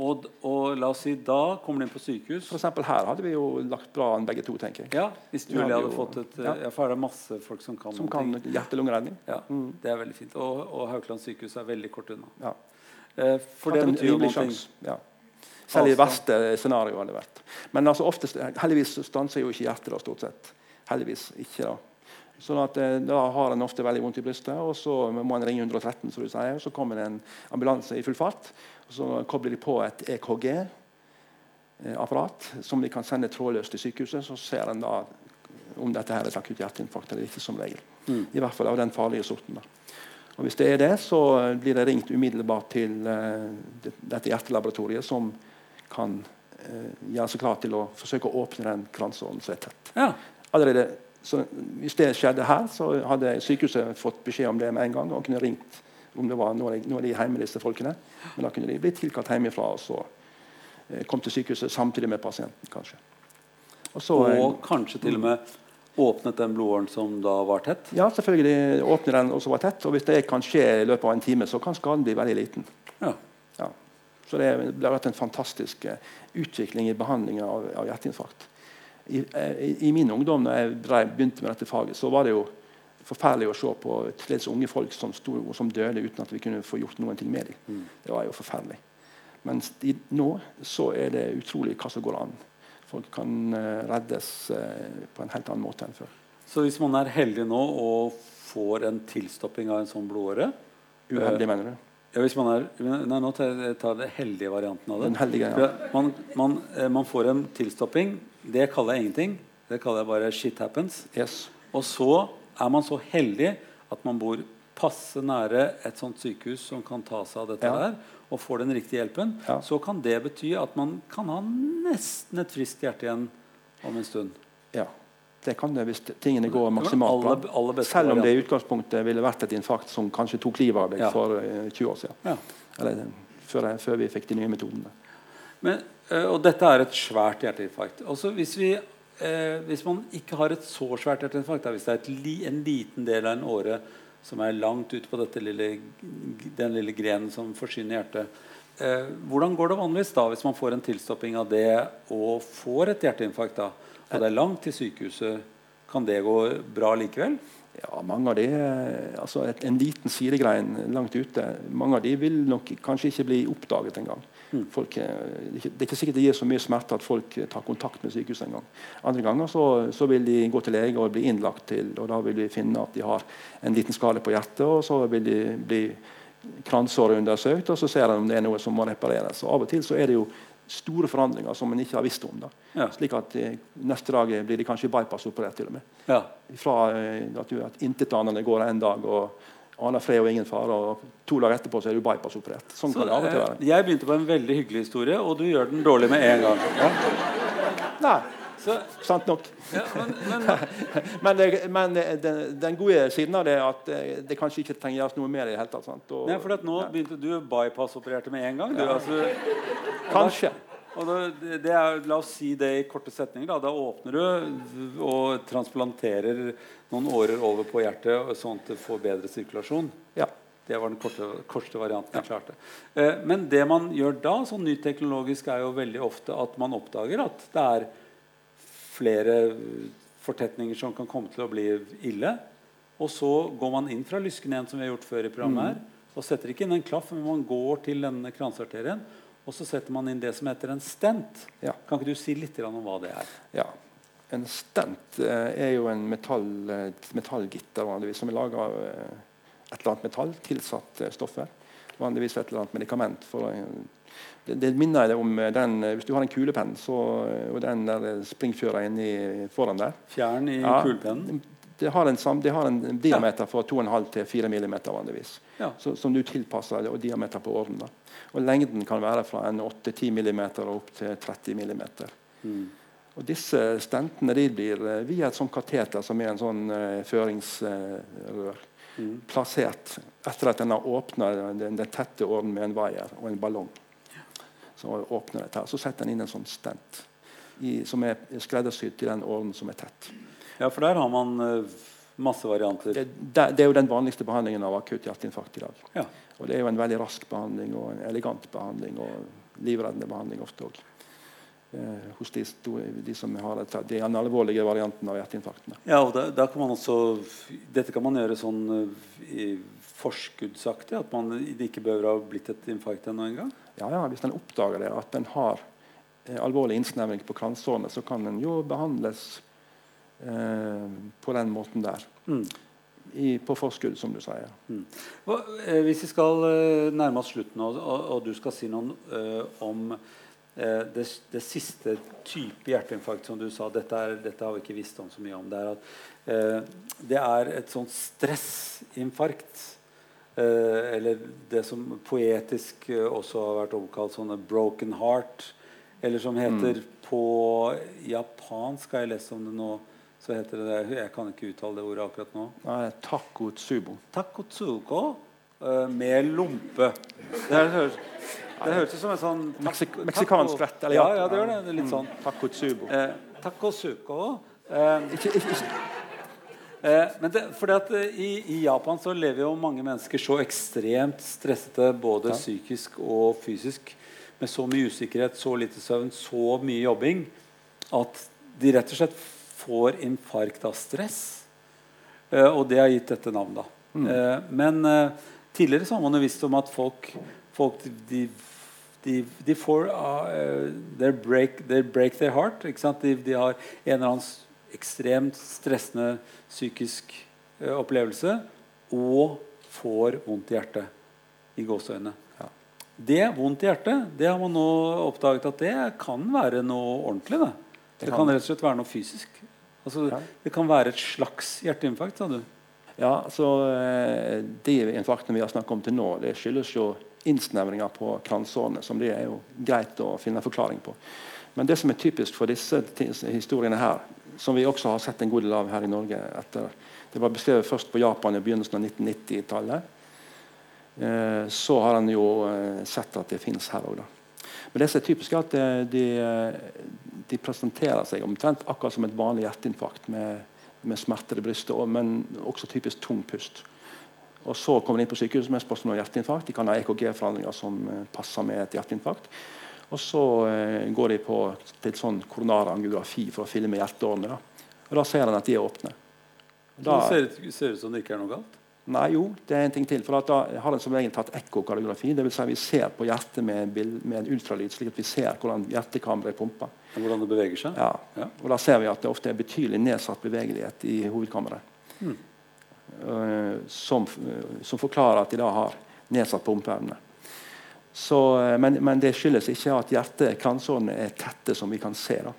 Og, og, la oss si da kommer du inn på sykehus. For eksempel her hadde vi jo lagt bra an begge to. tenker jeg. Ja, Hvis du hadde, hadde fått et, ja. ja. For er det masse folk som kan Som kan hjerte-lungeredning. Ja, mm. Det er veldig fint. Og, og Haukeland sykehus er veldig kort unna. Ja. Eh, for det betyr jo noe. Ja. Selv i det verste scenarioet hadde vært. Men altså oftest, heldigvis stanser jo ikke hjertet da, stort sett. Heldigvis ikke da. Sånn at eh, Da har en ofte veldig vondt i brystet, og så må en ringe 113. som du sier, og så kommer det en ambulanse i full fart. Så kobler de på et EKG-apparat som de kan sende trådløst til sykehuset. Så ser en da om dette her er et akutt hjerteinfarkt eller ikke. som regel. Mm. I hvert fall av den farlige sorten. da. Og Hvis det er det, så blir det ringt umiddelbart til uh, dette hjertelaboratoriet, som kan uh, gjøre seg klar til å forsøke å åpne den kransåren som er tett. Ja. Allerede så Hvis det skjedde her, så hadde sykehuset fått beskjed om det med en gang og kunne ringt om det var noen av de hjemme, disse folkene. Men da kunne de blitt tilkalt hjemmefra og så eh, kom til sykehuset samtidig med pasienten. kanskje. Og, så, og eh, kanskje til og med åpnet den blodåren som da var tett? Ja, selvfølgelig åpner den også var tett. Og hvis det kan skje i løpet av en time, så kan skaden bli veldig liten. Ja. ja. Så det, det har vært en fantastisk uh, utvikling i behandlinga av, av hjerteinfarkt i, i, min ungdom da jeg begynte med dette faget, så var det jo forferdelig å se på til unge folk som, stod, som, døde uten at vi kunne få gjort noen ting med dem. Mm. Det var jo forferdelig. Men nå så er det utrolig hva som går an. Folk kan uh, reddes uh, på en helt annen måte enn før. Så hvis man er heldig nå og får en tilstopping av en sånn blodåre Uheldig, mener du? Ja, hvis man er, nei, Nå tar jeg den heldige varianten av det. Den heldige, ja. man, man, eh, man, får en tilstopping. Det kaller jeg ingenting. Det kaller jeg bare 'shit happens'. Yes. Og så er man så heldig at man bor passe nære et sånt sykehus som kan ta seg av dette ja. der, og får den riktige hjelpen, ja. så kan det bety at man kan ha nesten et friskt hjerte igjen om en stund. Ja. Det kan det hvis tingene går maksimalt bra. Selv om det i utgangspunktet ville vært et infarkt som kanskje tok livet av deg Ja. for eh, 20 år siden. Ja. Eller eh, før, før vi fikk de nye metodene. Men, eh, og dette er et svært hjerteinfarkt. Også hvis, vi, eh, hvis man ikke har et så svært hjerteinfarkt, hvis det er et en liten del av en åre som er langt ute på lille, den lille grenen som forsyner hjertet eh, Hvordan går det vanligvis da hvis man får en tilstopping av det og får et hjerteinfarkt? da, Og det er langt til sykehuset. Kan det gå bra likevel? Ja, mange av de, eh, altså et, En liten sidegrein langt ute mange av de vil nok kanskje ikke bli oppdaget engang. Folk, eh, det er ikke- er sikkert det gir så mye smerte at folk eh, tar kontakt med sykehuset engang. Andre ganger så, så vil de gå til lege og bli innlagt til, og da vil de finne at de har en liten skade på hjertet, og så vil de bli kransåret undersøkt, og så ser de om det er noe som må repareres. Og Av og til så er det jo store forandringer som man ikke har visst om. da. Ja. Slik at eh, neste dag blir de kanskje bypassoperert til og med. Ja. Fra eh, at at intetanende går en dag og aner fred og ingen fare, og to dager etterpå så er du bypassoperert. Sånn Så, kan det av og til eh, være. jeg begynte på en veldig hyggelig historie, og du gjør den dårlig med en gang. Nei, Så, sant nok. ja, men, men, Men, det, men eh, den, den gode siden av det er at eh, det kanskje ikke trenger gjøres noe mer i det hele tatt. Sant? Og, Nei, for at nå begynte du bypass-opererte med en gang. Du, altså, Kanskje. Det det er, la oss si det i korte setninger. Da, da åpner du og transplanterer noen årer over på hjertet, sånn at det får bedre sirkulasjon. Ja. Det var den korte, korte varianten jeg klarte. Eh, men det man gjør da, sånn ny teknologisk, er jo veldig ofte at man oppdager at det er flere fortetninger som kan komme til å bli ille. Og så går man inn fra lysken igjen, som vi har gjort før i programmet her, og setter ikke inn en klaff, men man går til denne kransarterien, og så setter man inn det som heter en stent. Ja. Kan ikke du si litt om hva det er? ja. En stent eh, er jo en metall, eh, metallgitter vanligvis, som er laga av eh, et eller annet metall, tilsatt stoffer. Vanligvis et eller annet medikament. For, det, det minner om den Hvis du har en kulepenn så, og den der springfjøra inni foran der Fjern i Ja. kulepennen? Det har en, det har en diameter fra 2,5 til 4 mm vanligvis. Ja. Så, som du tilpasser og diameter på åren. da. Og Lengden kan være fra 8-10 mm og opp til 30 mm. Mm. Og Disse stentene de blir eh, via et sånt kateter som er en sånn uh, føringsrør Mm. plassert etter at en har åpna den, den tette åren med en vaier og en ballong. Så åpner dette her. Så setter en inn en sånn stent i, som er skreddersydd til den åren som er tett. Ja, for der har man eh, masse varianter. Det, det, det er jo den vanligste behandlingen av akutt hjerteinfarkt i dag. Ja. Og det er jo en veldig rask behandling og en elegant behandling og livreddende behandling ofte òg. Eh, hos de, de som har et, de alvorlige varianten av hjerteinfarktene. Ja, og da, da kan man også Dette kan man gjøre sånn eh, i forskuddsaktig, at man ikke behøver å ha blitt et infarkt ennå engang. Ja, ja, hvis en oppdager det, at en har eh, alvorlig innsnevring på kransårene, så kan en jo behandles eh, på den måten der. Mm. I, på forskudd, som du sier. Hva, eh, hvis vi skal eh, nærme oss slutten, og, og, og du skal si noe eh, om eh, det, det siste type hjerteinfarkt som du sa dette, er, dette har vi ikke visst om så mye om. Det er, at, eh, det er et sånt stressinfarkt. Eh, eller det som poetisk eh, også har vært omkalt sånne 'broken heart'. Eller som heter på japansk, har jeg lest om det nå, så heter det Jeg kan ikke uttale det ordet akkurat nå. Nei, Takotsubo. Takotsuko uh, med lompe. Det, her høres, det høres ut som en sånn Meksik meksikansk rett. eller Ja, ja, det gjør det. det litt sånn. Mm, sånn. Takotsubo. Eh, takosuko. Eh, Ikke, ikke, ikke. eh, men det, fordi at eh, i, I Japan så lever jo mange mennesker så ekstremt stressete, både Ja. psykisk og fysisk, med så mye usikkerhet, så lite søvn, så mye jobbing, at de rett og slett får infarkt av stress. Eh, og det har gitt dette navnet. da. Eh, men eh, tidligere så har man jo visst om at folk, folk de, de, de får uh, break, break their heart. De, de har en eller annen ekstremt stressende psykisk uh, opplevelse og får vondt i hjertet. I gåseøynene. Ja. Det vondt i hjertet det har man nå oppdaget at det kan være noe ordentlig. Det, det, Det kan kan. rett og slett være noe fysisk. Altså, Ja. Det kan være et slags hjerteinfarkt, sa du. Ja, så eh, De infarktene vi har snakket om til nå, det skyldes jo innsnevringer på kransårene, som det er jo greit å finne forklaring på. Men det som er typisk for disse historiene her, som vi også har sett en god del av her i Norge. Etter, det var beskrevet først på Japan i begynnelsen av 1990-tallet. Eh, så har en jo eh, sett at det fins her òg. Men det som er typisk, er at eh, de, de, presenterer seg omtrent akkurat som et vanlig hjerteinfarkt med, med smerter i brystet, men også typisk tung pust. Og Så kommer de inn på sykehus med spørsmål om hjerteinfarkt. De kan ha EKG-forandringer som passer med et hjerteinfarkt. Og så eh, går de på til sånn koronarangiografi for å filme hjerteårene. Da. Og da ser en at de er åpne. Da, det ser, ser ut som det ikke er noe galt? Nei, jo, det er en ting til. For Da har en som regel tatt ekkokardiografi. Dvs. Si vi ser på hjertet med, med ultralyd, slik at vi ser hvordan hjertekammeret pumper. Hvordan det beveger seg? Ja. ja. Og Da ser vi at det ofte er betydelig nedsatt bevegelighet i hovedkammeret. Mm. Uh, som, uh, som, forklarer at de da har nedsatt pumpeevne. Så, eh, men, men, det skyldes ikke at hjertekransårene er tette, som vi kan se. Da.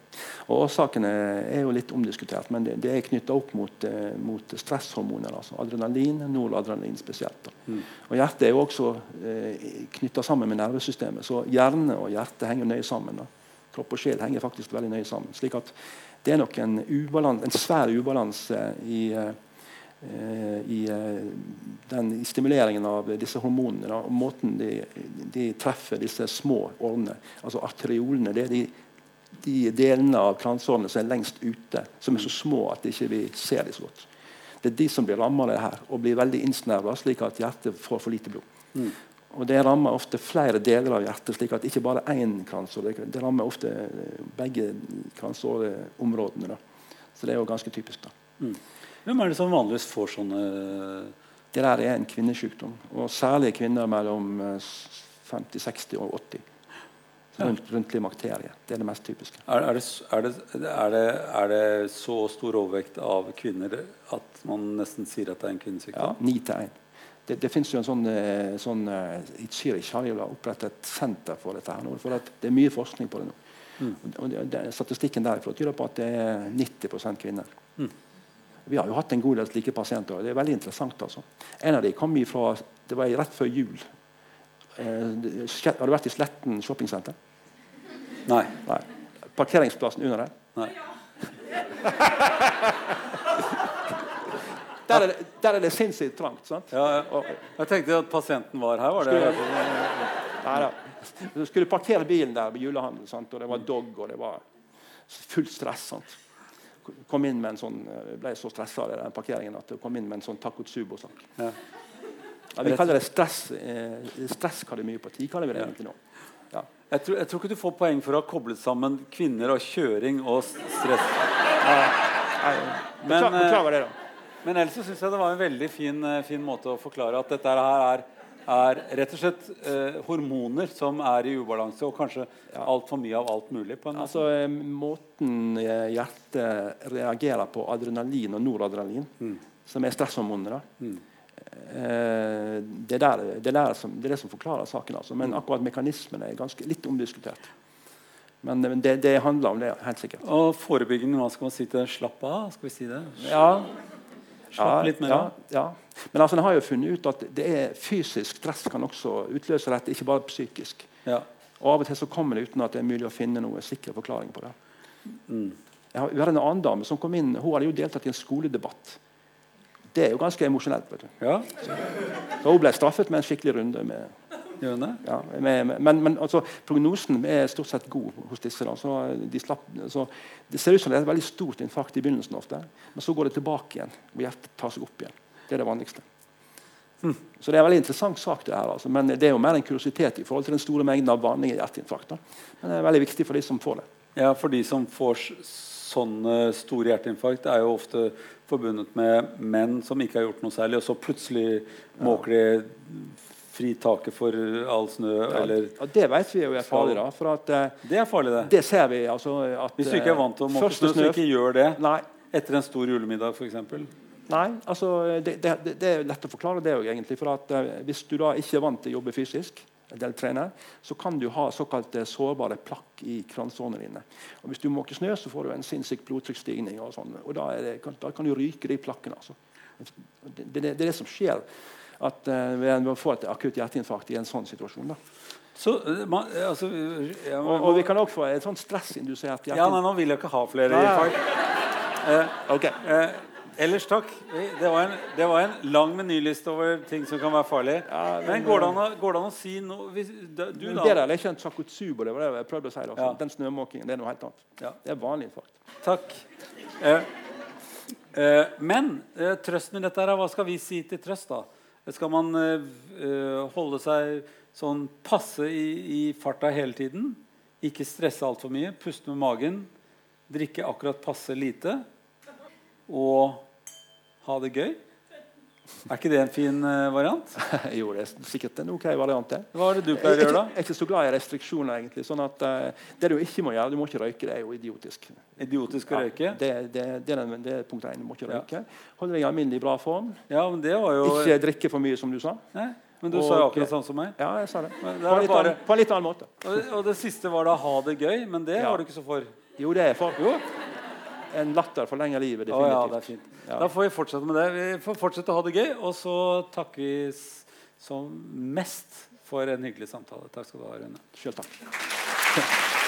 Og Årsakene er jo litt omdiskutert, men det, det er knytta opp mot, eh, mot, stresshormoner. altså Adrenalin, noradrenalin spesielt. Mm. Og Hjertet er jo også eh, knytta sammen med nervesystemet, så hjerne og hjerte henger nøye sammen. Da. Kropp og sjel henger faktisk veldig nøye sammen. slik at det er nok en, ubalans, en svær ubalanse i eh, Eh, i, eh, den, stimuleringen av disse hormonene og måten de, de, treffer disse små årene. Altså arteriolene. Det er de, de delene av kransårene som er lengst ute, som er så små at ikke vi ikke ser dem så godt. Det er de som blir rammet av det her og blir veldig innsnerva, slik at hjertet får for lite blod. Mm. Og Det rammer ofte flere deler av hjertet, slik at ikke bare én kransår. Det rammer ofte begge kransåreområdene. Så det er jo ganske typisk. da. Mm. Hvem er det som vanligvis får sånne Det der er en kvinnesykdom. Og særlig kvinner mellom 50, eh, 60 og 80. Rundt, rundt klimakteriet. Det er det mest typiske. Er, er, det, er, det, er, det, er, det, så stor overvekt av kvinner at man nesten sier at det er en kvinnesykdom? Ja, 9 til 1. Det, det finnes jo en sånn, eh, sånn eh, I Zürich har de opprettet et senter for dette. her nå, for Det er mye forskning på det nå. Mm. Og det, statistikken derfra tyder på at det er 90 kvinner. Mm. Vi har jo hatt en god del slike pasienter. og Det er veldig interessant. altså. En av dem kom ifra Det var rett før jul. Eh, har du vært i Sletten shoppingsenter? Nei. Nei. Parkeringsplassen under der? Nei. der, er det, der er det sinnssykt trangt. sant? Ja, ja. Jeg tenkte at pasienten var her. var det? Skulle, nei da. Du skulle parkere bilen der på julehandel, sant? og det var dog, og det var fullt stress. sant? Kom inn med en sånn, jeg ble så stressa av den parkeringen at jeg kom inn med en sånn takotsubo-sak. Ja. Ja, vi kaller det stress, eh, stresskademiopati. kaller vi det egentlig nå. Ja. Jeg, tror, jeg, tror, ikke du får poeng for å ha koblet sammen kvinner og kjøring og stress. men. Eh, men ellers syns jeg det var en veldig fin, eh, fin måte å forklare at dette her er er rett og slett eh, hormoner som er i ubalanse, og kanskje ja. altfor mye av alt mulig. på en måte. Altså, eh, måten hjertet reagerer på adrenalin og noradrenalin, mm. som er stresshormoner, mm. eh, det, der, det, der som, det, er det som forklarer saken. Altså. Men mm. akkurat mekanismene er ganske, litt omdiskutert. Men det, det, handler om det, helt sikkert. Og forebyggende, hva skal man si til? Slapp av? Skal vi si det? Ja, Slapp litt mer? Ja, ja. Men altså, en har jo funnet ut at det er fysisk stress kan også utløse dette, ikke bare psykisk. Ja. Og Av og til så kommer det uten at det er mulig å finne noen sikre forklaring på det. Mm. Har, vi hadde en annen dame som kom inn, hun hadde jo deltatt i en skoledebatt. Det er jo ganske emosjonelt. vet du. Ja. Så, så, hun ble straffet med en skikkelig runde. med ja, med, men, men altså, prognosen er stort sett god hos disse. Så de slapp, så det ser ut som det er et veldig stort infarkt i begynnelsen, ofte, men så går det tilbake igjen. og hjertet tar seg opp igjen. Det er det vanligste. Mm. Så det er en veldig interessant sak, det her, altså. men det er jo mer en kuriositet i forhold til den store mengden av vanlige hjerteinfarkt. Men det er veldig viktig for de som får det. Ja, for de som får sånne store hjerteinfarkt, er jo ofte forbundet med menn som ikke har gjort noe særlig, og så plutselig måker de fri taket for all snø, ja, eller ja, Det vet vi jo er farlig. da for at, uh, Det er farlig, det. Det ser vi. Altså, at, Hvis du ikke er vant til å måke snø, så ikke gjør det nei. etter en stor julemiddag, f.eks. Nei, altså, det, det, det, er lett å forklare det òg, egentlig. For at, uh, hvis du da ikke er vant til å jobbe fysisk, trener, så kan du ha såkalte sårbare plakk i kransårene dine. Og Hvis du måker snø, så får du en sinnssyk blodtrykksstigning. Og, sånn, og da, da, kan, du ryke de plakkene. Altså. Det, er det som skjer at uh, ved å få et akutt hjerteinfarkt i en sånn situasjon. da. Så, man, altså, ja, og, og, vi kan også få et sånt stressindusert hjerteinfarkt. Ja, nei, nå vil jeg ikke ha flere infarkt. Ok. Eh, ellers takk. Det var, en, det var en lang menyliste over ting som kan være farlig. Ja, men- men går det å, går det an å si noe hvis, da, Du, da. er ikke en sakutsubo. Det var det jeg prøvde å si. da. Ja. Den snømåkingen det er noe helt annet. Ja. Det er vanlig infarkt. Takk. Eh, eh, men eh, trøsten i dette her, er, hva skal vi si til trøst, da? Skal man eh, eh, holde seg sånn passe i, i farta hele tiden? Ikke stresse altfor mye? Puste med magen? Drikke akkurat passe lite? Og ha det gøy? Er ikke det en fin eh, variant? jo, det er sikkert en ok variant. det. Hva er det du pleier å gjøre, da? jeg er ikke så glad i restriksjoner, egentlig. sånn at uh, Det du ikke må gjøre, du må ikke røyke. Det er jo idiotisk. Idiotisk å røyke? Ja, det, det, det, er den- det er punkt én. Du må ikke Ja. røyke. Holde deg i alminnelig bra form. Ja, men det var jo Ikke drikke for mye, som du sa. Nei, Men du Og- sa jo akkurat sånn som meg. Ja, jeg sa det. Men det På litt, bare- annen, på en litt annen måte. Og, og det siste var da 'ha det gøy', men det Ja. var du ikke så for. Jo, det er for Jo. En latter forlenger livet. Å ja, Definitivt. det er fint. Ja. Da får vi fortsette med det. Vi får fortsette å ha det gøy, og så takker vi som mest for en hyggelig samtale. Takk skal du ha, Rune. Selv takk.